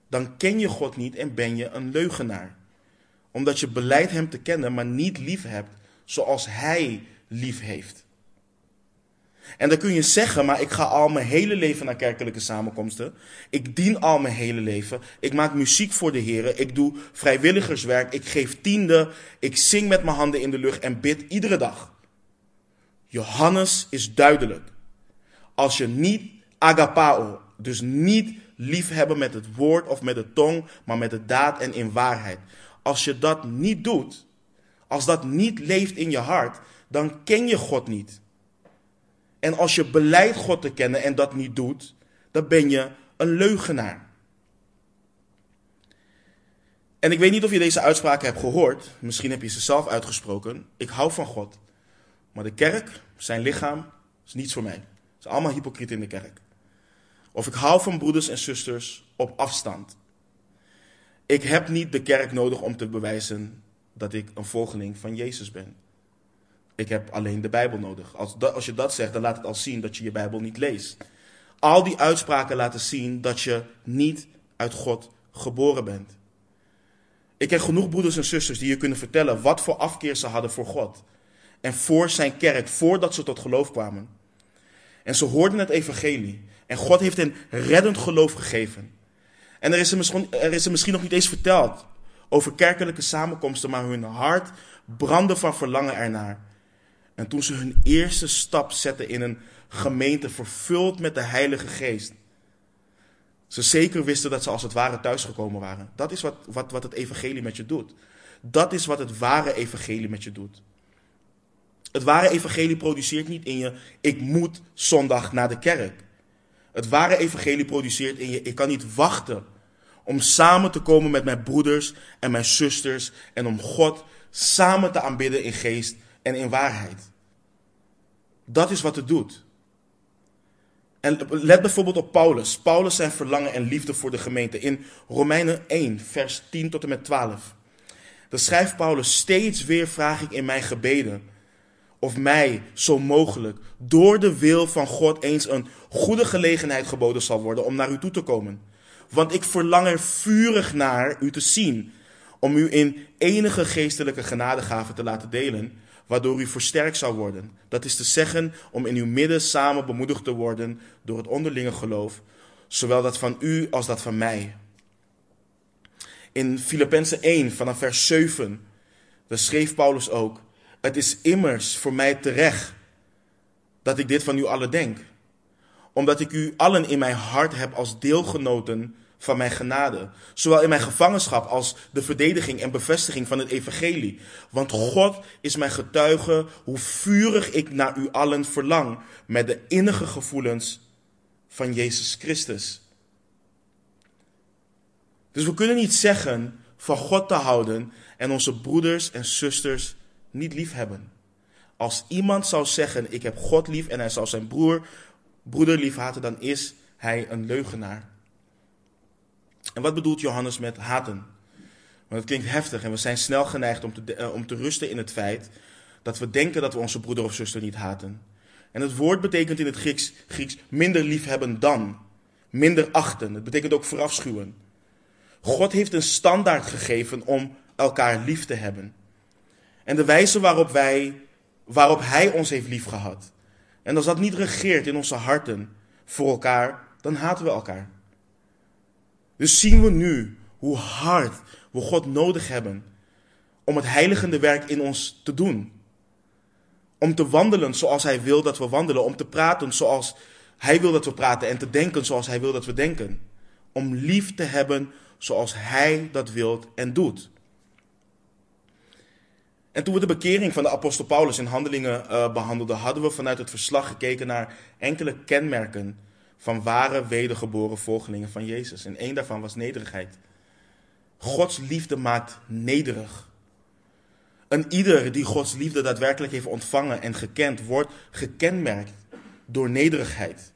dan ken je God niet en ben je een leugenaar. Omdat je beleidt hem te kennen, maar niet lief hebt zoals hij lief heeft. En dan kun je zeggen, maar ik ga al mijn hele leven naar kerkelijke samenkomsten. Ik dien al mijn hele leven. Ik maak muziek voor de Heer. Ik doe vrijwilligerswerk. Ik geef tiende. Ik zing met mijn handen in de lucht en bid iedere dag. Johannes is duidelijk. Als je niet agapao, dus niet liefhebben met het woord of met de tong, maar met de daad en in waarheid. Als je dat niet doet, als dat niet leeft in je hart, dan ken je God niet. En als je beleidt God te kennen en dat niet doet, dan ben je een leugenaar. En ik weet niet of je deze uitspraken hebt gehoord. Misschien heb je ze zelf uitgesproken. Ik hou van God. Maar de kerk, zijn lichaam, is niets voor mij. Het is allemaal hypocriet in de kerk. Of ik hou van broeders en zusters op afstand. Ik heb niet de kerk nodig om te bewijzen dat ik een volgeling van Jezus ben. Ik heb alleen de Bijbel nodig. Als, als je dat zegt, dan laat het al zien dat je je Bijbel niet leest. Al die uitspraken laten zien dat je niet uit God geboren bent. Ik ken genoeg broeders en zusters die je kunnen vertellen wat voor afkeer ze hadden voor God. En voor zijn kerk, voordat ze tot geloof kwamen. En ze hoorden het evangelie. En God heeft hen reddend geloof gegeven. En er is er misschien, er is misschien nog niet eens verteld over kerkelijke samenkomsten, maar hun hart brandde van verlangen ernaar. En toen ze hun eerste stap zetten in een gemeente vervuld met de Heilige Geest, ze zeker wisten dat ze als het ware thuisgekomen waren. Dat is wat, wat, wat het evangelie met je doet. Dat is wat het ware evangelie met je doet. Het ware evangelie produceert niet in je, ik moet zondag naar de kerk. Het ware evangelie produceert in je, ik kan niet wachten om samen te komen met mijn broeders en mijn zusters en om God samen te aanbidden in geest en in waarheid. Dat is wat het doet. En let bijvoorbeeld op Paulus. Paulus zijn verlangen en liefde voor de gemeente. In Romeinen 1, vers 10 tot en met 12. Dan schrijft Paulus: Steeds weer vraag ik in mijn gebeden. Of mij, zo mogelijk, door de wil van God eens een goede gelegenheid geboden zal worden om naar u toe te komen. Want ik verlang er vurig naar u te zien, om u in enige geestelijke genadegave te laten delen, waardoor u versterkt zou worden. Dat is te zeggen, om in uw midden samen bemoedigd te worden door het onderlinge geloof, zowel dat van u als dat van mij. In Filippenzen 1, vanaf vers 7, daar schreef Paulus ook, het is immers voor mij terecht dat ik dit van u allen denk omdat ik u allen in mijn hart heb als deelgenoten van mijn genade. Zowel in mijn gevangenschap als de verdediging en bevestiging van het evangelie. Want God is mijn getuige hoe vurig ik naar u allen verlang met de innige gevoelens van Jezus Christus. Dus we kunnen niet zeggen van God te houden en onze broeders en zusters niet lief hebben. Als iemand zou zeggen, ik heb God lief en hij zou zijn broer broeder lief haten, dan is hij een leugenaar. En wat bedoelt Johannes met haten? Want het klinkt heftig en we zijn snel geneigd om te, eh, om te rusten in het feit dat we denken dat we onze broeder of zuster niet haten. En het woord betekent in het Grieks, Grieks minder lief hebben dan. Minder achten. Het betekent ook verafschuwen. God heeft een standaard gegeven om elkaar lief te hebben. En de wijze waarop, wij, waarop Hij ons heeft liefgehad, en als dat niet regeert in onze harten voor elkaar, dan haten we elkaar. Dus zien we nu hoe hard we God nodig hebben om het heiligende werk in ons te doen. Om te wandelen zoals Hij wil dat we wandelen. Om te praten zoals Hij wil dat we praten. En te denken zoals Hij wil dat we denken. Om lief te hebben zoals Hij dat wilt en doet. En toen we de bekering van de apostel Paulus in handelingen uh, behandelden, hadden we vanuit het verslag gekeken naar enkele kenmerken van ware wedergeboren volgelingen van Jezus. En één daarvan was nederigheid. Gods liefde maakt nederig. Een ieder die Gods liefde daadwerkelijk heeft ontvangen en gekend, wordt gekenmerkt door nederigheid.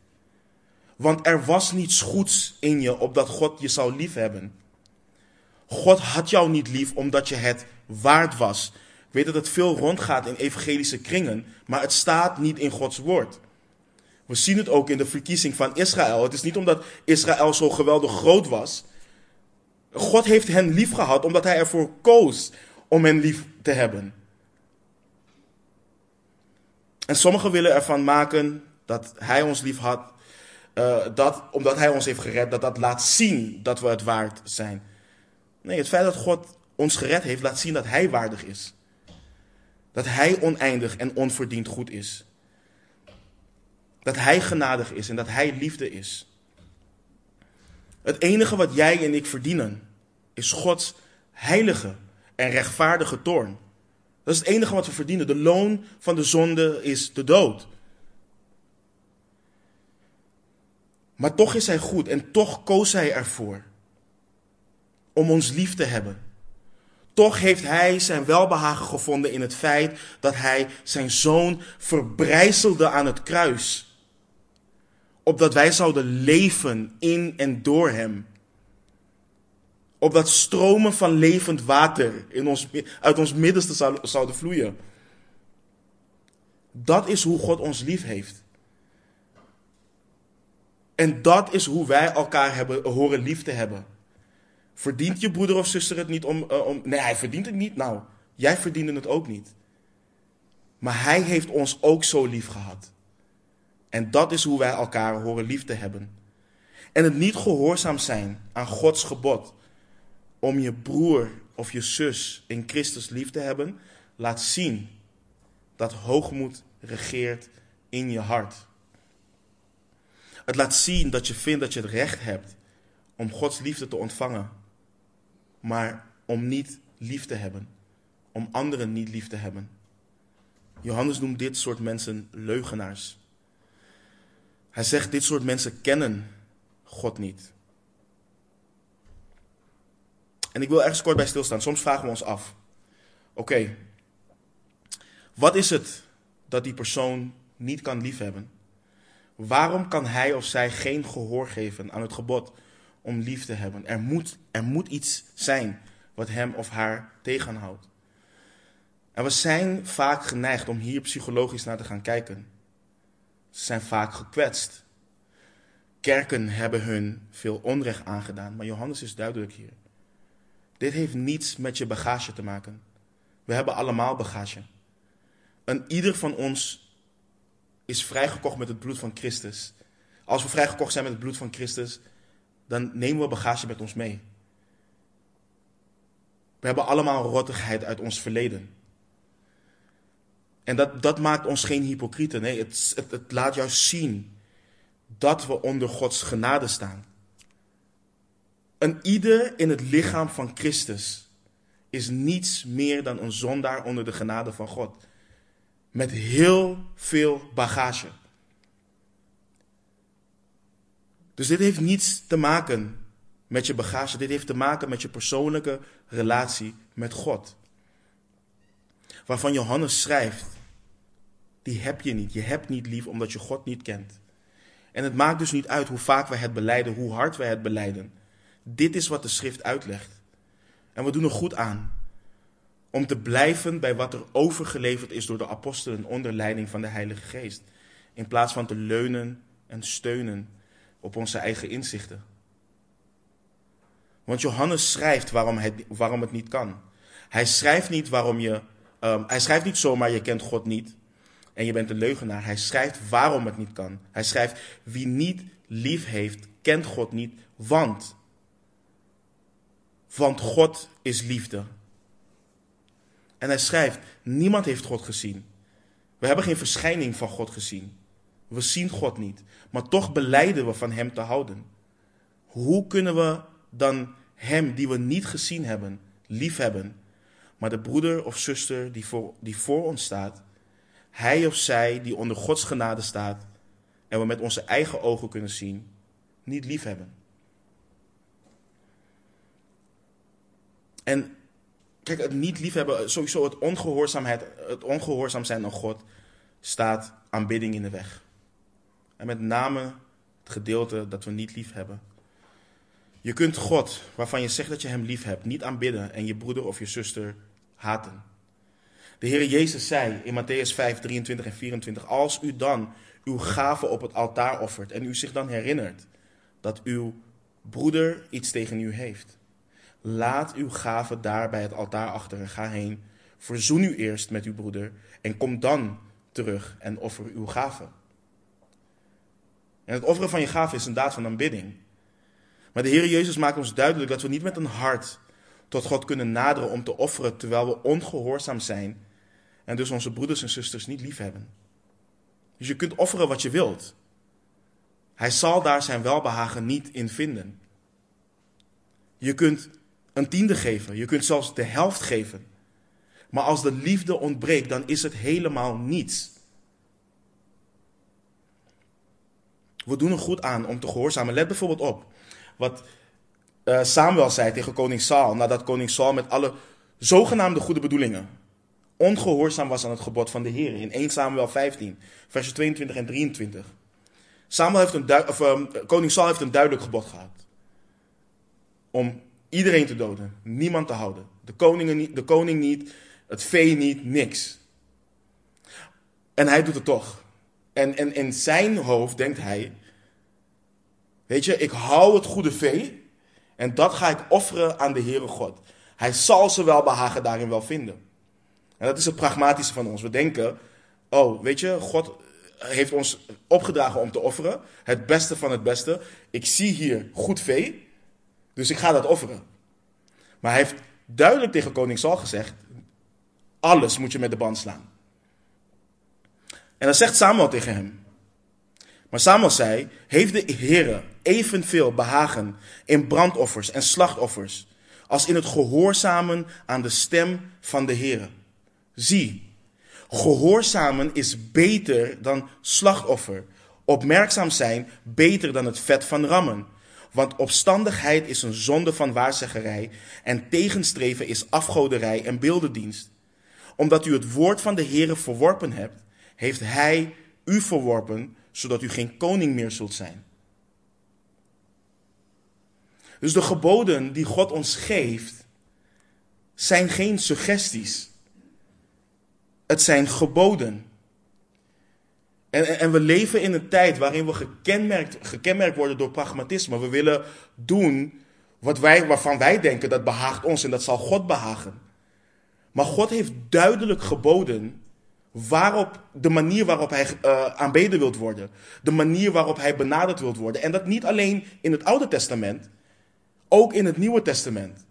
Want er was niets goeds in je opdat God je zou liefhebben. God had jou niet lief omdat je het waard was weet dat het veel rondgaat in evangelische kringen, maar het staat niet in Gods woord. We zien het ook in de verkiezing van Israël. Het is niet omdat Israël zo geweldig groot was. God heeft hen lief gehad omdat hij ervoor koos om hen lief te hebben. En sommigen willen ervan maken dat hij ons lief had, uh, dat, omdat hij ons heeft gered, dat dat laat zien dat we het waard zijn. Nee, het feit dat God ons gered heeft, laat zien dat hij waardig is. Dat Hij oneindig en onverdiend goed is. Dat Hij genadig is en dat Hij liefde is. Het enige wat jij en ik verdienen is Gods heilige en rechtvaardige toorn. Dat is het enige wat we verdienen. De loon van de zonde is de dood. Maar toch is hij goed en toch koos hij ervoor om ons lief te hebben. Toch heeft hij zijn welbehagen gevonden in het feit dat hij zijn zoon verbrijzelde aan het kruis. Opdat wij zouden leven in en door hem. Opdat stromen van levend water in ons, uit ons middenste zouden vloeien. Dat is hoe God ons lief heeft. En dat is hoe wij elkaar hebben, horen lief te hebben. Verdient je broeder of zuster het niet om, uh, om. Nee, hij verdient het niet. Nou, jij verdiende het ook niet. Maar hij heeft ons ook zo lief gehad. En dat is hoe wij elkaar horen lief te hebben. En het niet gehoorzaam zijn aan Gods gebod om je broer of je zus in Christus lief te hebben, laat zien dat hoogmoed regeert in je hart. Het laat zien dat je vindt dat je het recht hebt om Gods liefde te ontvangen, maar om niet lief te hebben, om anderen niet lief te hebben. Johannes noemt dit soort mensen leugenaars. Hij zegt, dit soort mensen kennen God niet. En ik wil ergens kort bij stilstaan. Soms vragen we ons af: oké, wat is het dat die persoon niet kan liefhebben? Waarom kan hij of zij geen gehoor geven aan het gebod om lief te hebben? Er moet, er moet iets zijn wat hem of haar tegenhoudt. En we zijn vaak geneigd om hier psychologisch naar te gaan kijken. Zijn vaak gekwetst. Kerken hebben hun veel onrecht aangedaan, maar Johannes is duidelijk hier. Dit heeft niets met je bagage te maken. We hebben allemaal bagage. En ieder van ons is vrijgekocht met het bloed van Christus. Als we vrijgekocht zijn met het bloed van Christus, dan nemen we bagage met ons mee. We hebben allemaal rottigheid uit ons verleden. En dat, dat maakt ons geen hypocrieten. Nee, het, het, het laat juist zien dat we onder Gods genade staan. Een ieder in het lichaam van Christus is niets meer dan een zondaar onder de genade van God. Met heel veel bagage. Dus dit heeft niets te maken met je bagage. Dit heeft te maken met je persoonlijke relatie met God. Waarvan Johannes schrijft, die heb je niet. Je hebt niet lief omdat je God niet kent. En het maakt dus niet uit hoe vaak we het beleiden, hoe hard we het beleiden. Dit is wat de schrift uitlegt. En we doen er goed aan om te blijven bij wat er overgeleverd is door de apostelen onder leiding van de Heilige Geest. In plaats van te leunen en steunen op onze eigen inzichten. Want Johannes schrijft waarom het, waarom het niet kan. Hij schrijft niet waarom je. Um, hij schrijft niet zomaar je kent God niet en je bent een leugenaar. Hij schrijft waarom het niet kan. Hij schrijft wie niet lief heeft, kent God niet, want want God is liefde. En hij schrijft: Niemand heeft God gezien. We hebben geen verschijning van God gezien. We zien God niet. Maar toch beleiden we van Hem te houden. Hoe kunnen we dan Hem, die we niet gezien hebben, lief hebben? Maar de broeder of zuster die voor, die voor ons staat, hij of zij die onder Gods genade staat en we met onze eigen ogen kunnen zien, niet lief hebben. En kijk, het niet liefhebben, sowieso het, ongehoorzaamheid, het ongehoorzaam zijn aan God, staat aanbidding in de weg. En met name het gedeelte dat we niet lief hebben. Je kunt God, waarvan je zegt dat je hem lief hebt, niet aanbidden en je broeder of je zuster haten. De Heer Jezus zei in Matthäus 5, 23 en 24: Als u dan uw gave op het altaar offert en u zich dan herinnert dat uw broeder iets tegen u heeft, Laat uw gave daar bij het altaar achter en ga heen. Verzoen u eerst met uw broeder en kom dan terug en offer uw gave. En het offeren van je gave is een daad van aanbidding. Maar de Heer Jezus maakt ons duidelijk dat we niet met een hart tot God kunnen naderen om te offeren terwijl we ongehoorzaam zijn en dus onze broeders en zusters niet lief hebben. Dus je kunt offeren wat je wilt. Hij zal daar zijn welbehagen niet in vinden. Je kunt een tiende geven. Je kunt zelfs de helft geven. Maar als de liefde ontbreekt, dan is het helemaal niets. We doen er goed aan om te gehoorzamen. Let bijvoorbeeld op wat uh, Samuel zei tegen koning Saul, nadat koning Saul met alle zogenaamde goede bedoelingen ongehoorzaam was aan het gebod van de Heer. In 1 Samuel 15, vers 22 en 23. Samuel heeft een of, um, koning Saul heeft een duidelijk gebod gehad. Om iedereen te doden, niemand te houden. De, koningen niet, de koning niet, het vee niet, niks. En hij doet het toch. En, en in zijn hoofd denkt hij, weet je, ik hou het goede vee en dat ga ik offeren aan de Heere God. Hij zal ze wel behagen daarin wel vinden. En dat is het pragmatische van ons. We denken, oh, weet je, God heeft ons opgedragen om te offeren. Het beste van het beste. Ik zie hier goed vee, dus ik ga dat offeren. Maar hij heeft duidelijk tegen koning Saul gezegd, alles moet je met de band slaan. En dan zegt Samuel tegen hem. Maar Samuel zei, heeft de Heere evenveel behagen in brandoffers en slachtoffers als in het gehoorzamen aan de stem van de Heere. Zie, gehoorzamen is beter dan slachtoffer. Opmerkzaam zijn beter dan het vet van rammen. Want opstandigheid is een zonde van waarzeggerij en tegenstreven is afgoderij en beeldendienst. Omdat u het woord van de Heere verworpen hebt, heeft hij u verworpen, zodat u geen koning meer zult zijn. Dus de geboden die God ons geeft, zijn geen suggesties. Het zijn geboden. En, en, we leven in een tijd waarin we gekenmerkt, gekenmerkt worden door pragmatisme. We willen doen wat wij, waarvan wij denken dat behaagt ons en dat zal God behagen. Maar God heeft duidelijk geboden waarop, de manier waarop hij uh, aanbeden wilt worden. De manier waarop hij benaderd wilt worden. En dat niet alleen in het Oude Testament, ook in het Nieuwe Testament.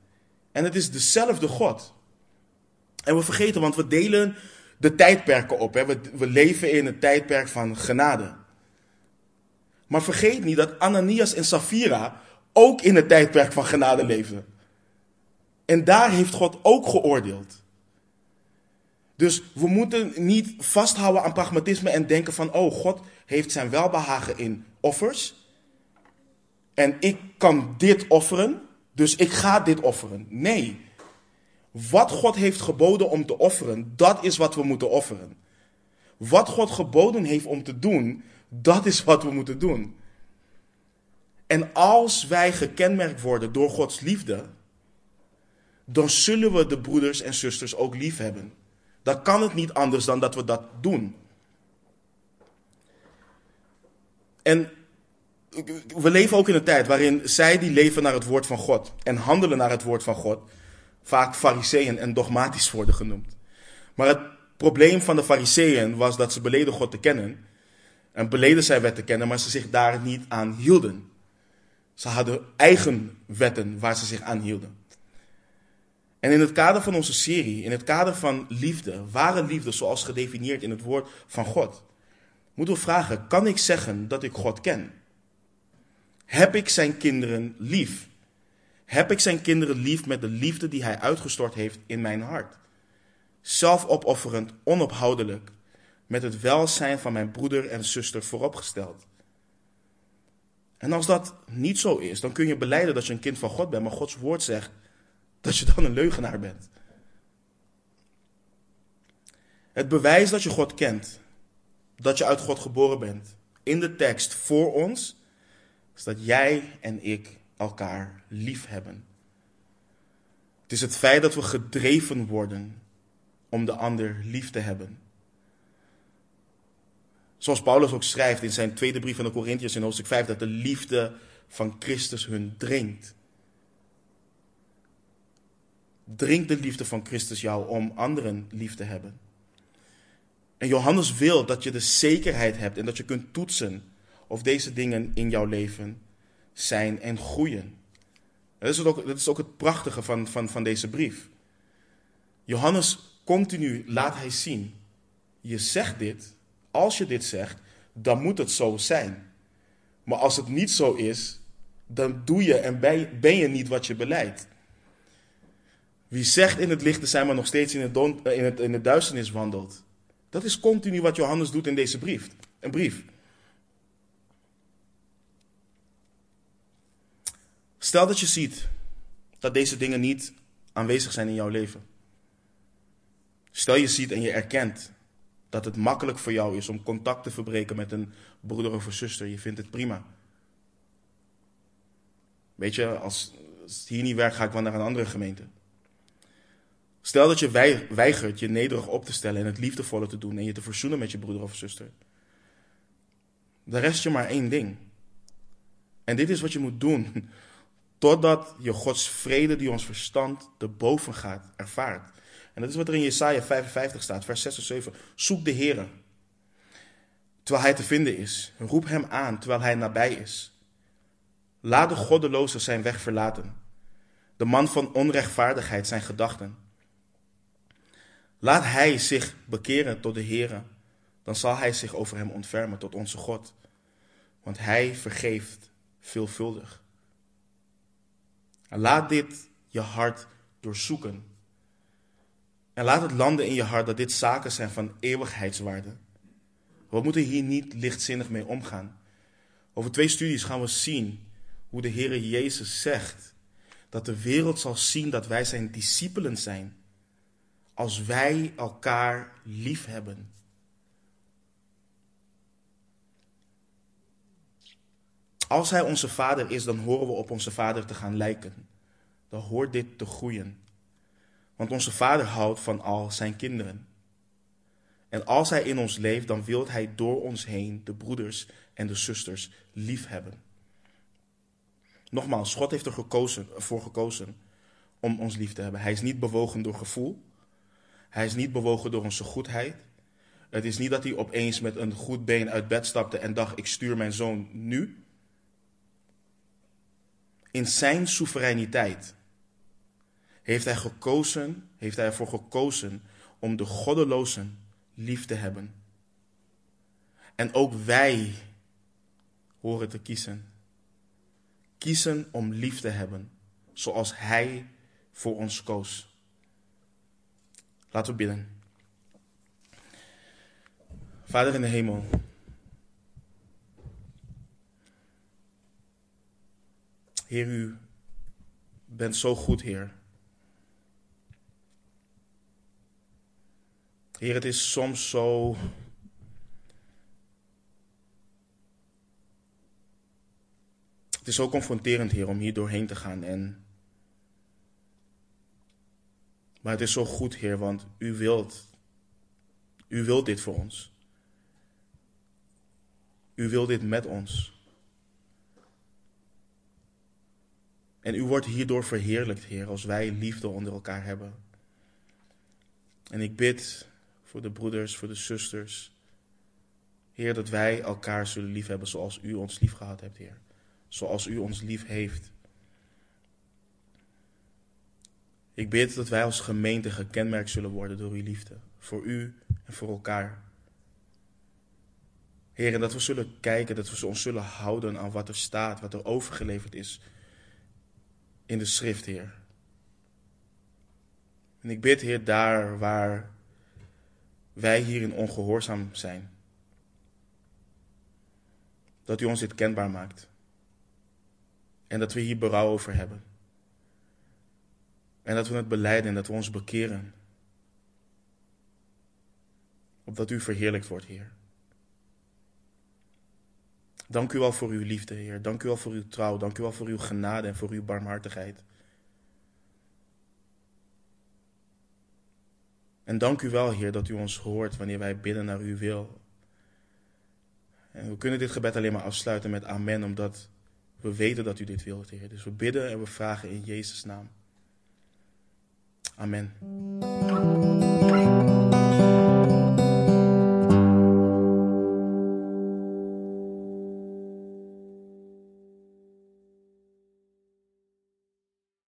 En het is dezelfde God. En we vergeten, want we delen de tijdperken op. Hè. We, we leven in een tijdperk van genade. Maar vergeet niet dat Ananias en Safira ook in het tijdperk van genade leven. En daar heeft God ook geoordeeld. Dus we moeten niet vasthouden aan pragmatisme en denken van, oh, God heeft zijn welbehagen in offers. En ik kan dit offeren, dus ik ga dit offeren. Nee. Wat God heeft geboden om te offeren, dat is wat we moeten offeren. Wat God geboden heeft om te doen, dat is wat we moeten doen. En als wij gekenmerkt worden door Gods liefde, dan zullen we de broeders en zusters ook lief hebben. Dan kan het niet anders dan dat we dat doen. En we leven ook in een tijd waarin zij die leven naar het woord van God en handelen naar het woord van God, vaak fariseeën en dogmatisch worden genoemd. Maar het probleem van de fariseeën was dat ze beleden God te kennen en beleden zij wet te kennen, maar ze zich daar niet aan hielden. Ze hadden eigen wetten waar ze zich aan hielden. En in het kader van onze serie, in het kader van liefde, ware liefde zoals gedefinieerd in het woord van God, moeten we vragen, kan ik zeggen dat ik God ken? Heb ik zijn kinderen lief? Heb ik zijn kinderen lief met de liefde die hij uitgestort heeft in mijn hart? Zelfopofferend, onophoudelijk, met het welzijn van mijn broeder en zuster vooropgesteld. En als dat niet zo is, dan kun je beleiden dat je een kind van God bent, maar Gods woord zegt dat je dan een leugenaar bent. Het bewijs dat je God kent, dat je uit God geboren bent, in de tekst voor ons, is dat jij en ik elkaar lief hebben. Het is het feit dat we gedreven worden om de ander lief te hebben. Zoals Paulus ook schrijft in zijn tweede brief van de Corinthiërs in hoofdstuk 5, dat de liefde van Christus hun dringt. Drink de liefde van Christus jou om anderen lief te hebben. En Johannes wil dat je de zekerheid hebt en dat je kunt toetsen of deze dingen in jouw leven zijn en groeien. Dat is ook, dat is ook het prachtige van, van, van deze brief. Johannes continu laat hij zien, je zegt dit, als je dit zegt, dan moet het zo zijn. Maar als het niet zo is, dan doe je en ben je niet wat je beleidt. Wie zegt in het licht te zijn, maar nog steeds in het, don, in het, in het duisternis wandelt. Dat is continu wat Johannes doet in deze brief. Een brief. Stel dat je ziet dat deze dingen niet aanwezig zijn in jouw leven. Stel je ziet en je erkent dat het makkelijk voor jou is om contact te verbreken met een broeder of een zuster. Je vindt het prima. Weet je, als het hier niet werkt, ga ik wel naar een andere gemeente. Stel dat je weigert je nederig op te stellen en het liefdevolle te doen en je te verzoenen met je broeder of zuster. Dan rest je maar één ding. En dit is wat je moet doen totdat je Gods vrede die ons verstand te boven gaat ervaart. En dat is wat er in Jesaja 55 staat, vers 6 en 7. Zoek de Heer, terwijl hij te vinden is. Roep hem aan, terwijl hij nabij is. Laat de goddeloze zijn weg verlaten. De man van onrechtvaardigheid zijn gedachten. Laat hij zich bekeren tot de Heer, dan zal hij zich over hem ontfermen tot onze God. Want hij vergeeft veelvuldig. En laat dit je hart doorzoeken. En laat het landen in je hart dat dit zaken zijn van eeuwigheidswaarde. We moeten hier niet lichtzinnig mee omgaan. Over twee studies gaan we zien hoe de Heer Jezus zegt dat de wereld zal zien dat wij zijn discipelen zijn als wij elkaar lief hebben. Als Hij onze Vader is, dan horen we op onze Vader te gaan lijken. Dan hoort dit te groeien. Want onze Vader houdt van al zijn kinderen. En als Hij in ons leeft, dan wil Hij door ons heen de broeders en de zusters lief hebben. Nogmaals, God heeft er gekozen, ervoor gekozen om ons lief te hebben. Hij is niet bewogen door gevoel. Hij is niet bewogen door onze goedheid. Het is niet dat hij opeens met een goed been uit bed stapte en dacht: ik stuur mijn zoon nu. In zijn soevereiniteit heeft hij gekozen, heeft hij ervoor gekozen om de goddelozen lief te hebben. En ook wij horen te kiezen. Kiezen om lief te hebben, zoals hij voor ons koos. Laten we bidden. Vader in de hemel. Heer, u bent zo goed, Heer. Heer, het is soms zo. Het is zo confronterend, Heer, om hier doorheen te gaan. En... Maar het is zo goed, Heer, want U wilt. U wilt dit voor ons. U wilt dit met ons. En U wordt hierdoor verheerlijkt, Heer, als wij liefde onder elkaar hebben. En ik bid voor de broeders, voor de zusters. Heer, dat wij elkaar zullen liefhebben zoals u ons lief gehad hebt, Heer. Zoals u ons lief heeft. Ik bid dat wij als gemeente gekenmerkt zullen worden door uw liefde. Voor u en voor elkaar. Heer, en dat we zullen kijken, dat we ons zullen houden aan wat er staat, wat er overgeleverd is in de schrift, Heer. En ik bid, Heer, daar waar wij hierin ongehoorzaam zijn. Dat u ons dit kenbaar maakt. En dat we hier berouw over hebben. En dat we het beleiden en dat we ons bekeren. Opdat u verheerlijkt wordt, Heer. Dank u wel voor uw liefde, Heer. Dank u wel voor uw trouw. Dank u wel voor uw genade en voor uw barmhartigheid. En dank u wel, Heer, dat u ons hoort wanneer wij bidden naar uw wil. En we kunnen dit gebed alleen maar afsluiten met amen, omdat we weten dat u dit wilt, Heer. Dus we bidden en we vragen in Jezus' naam. Amen.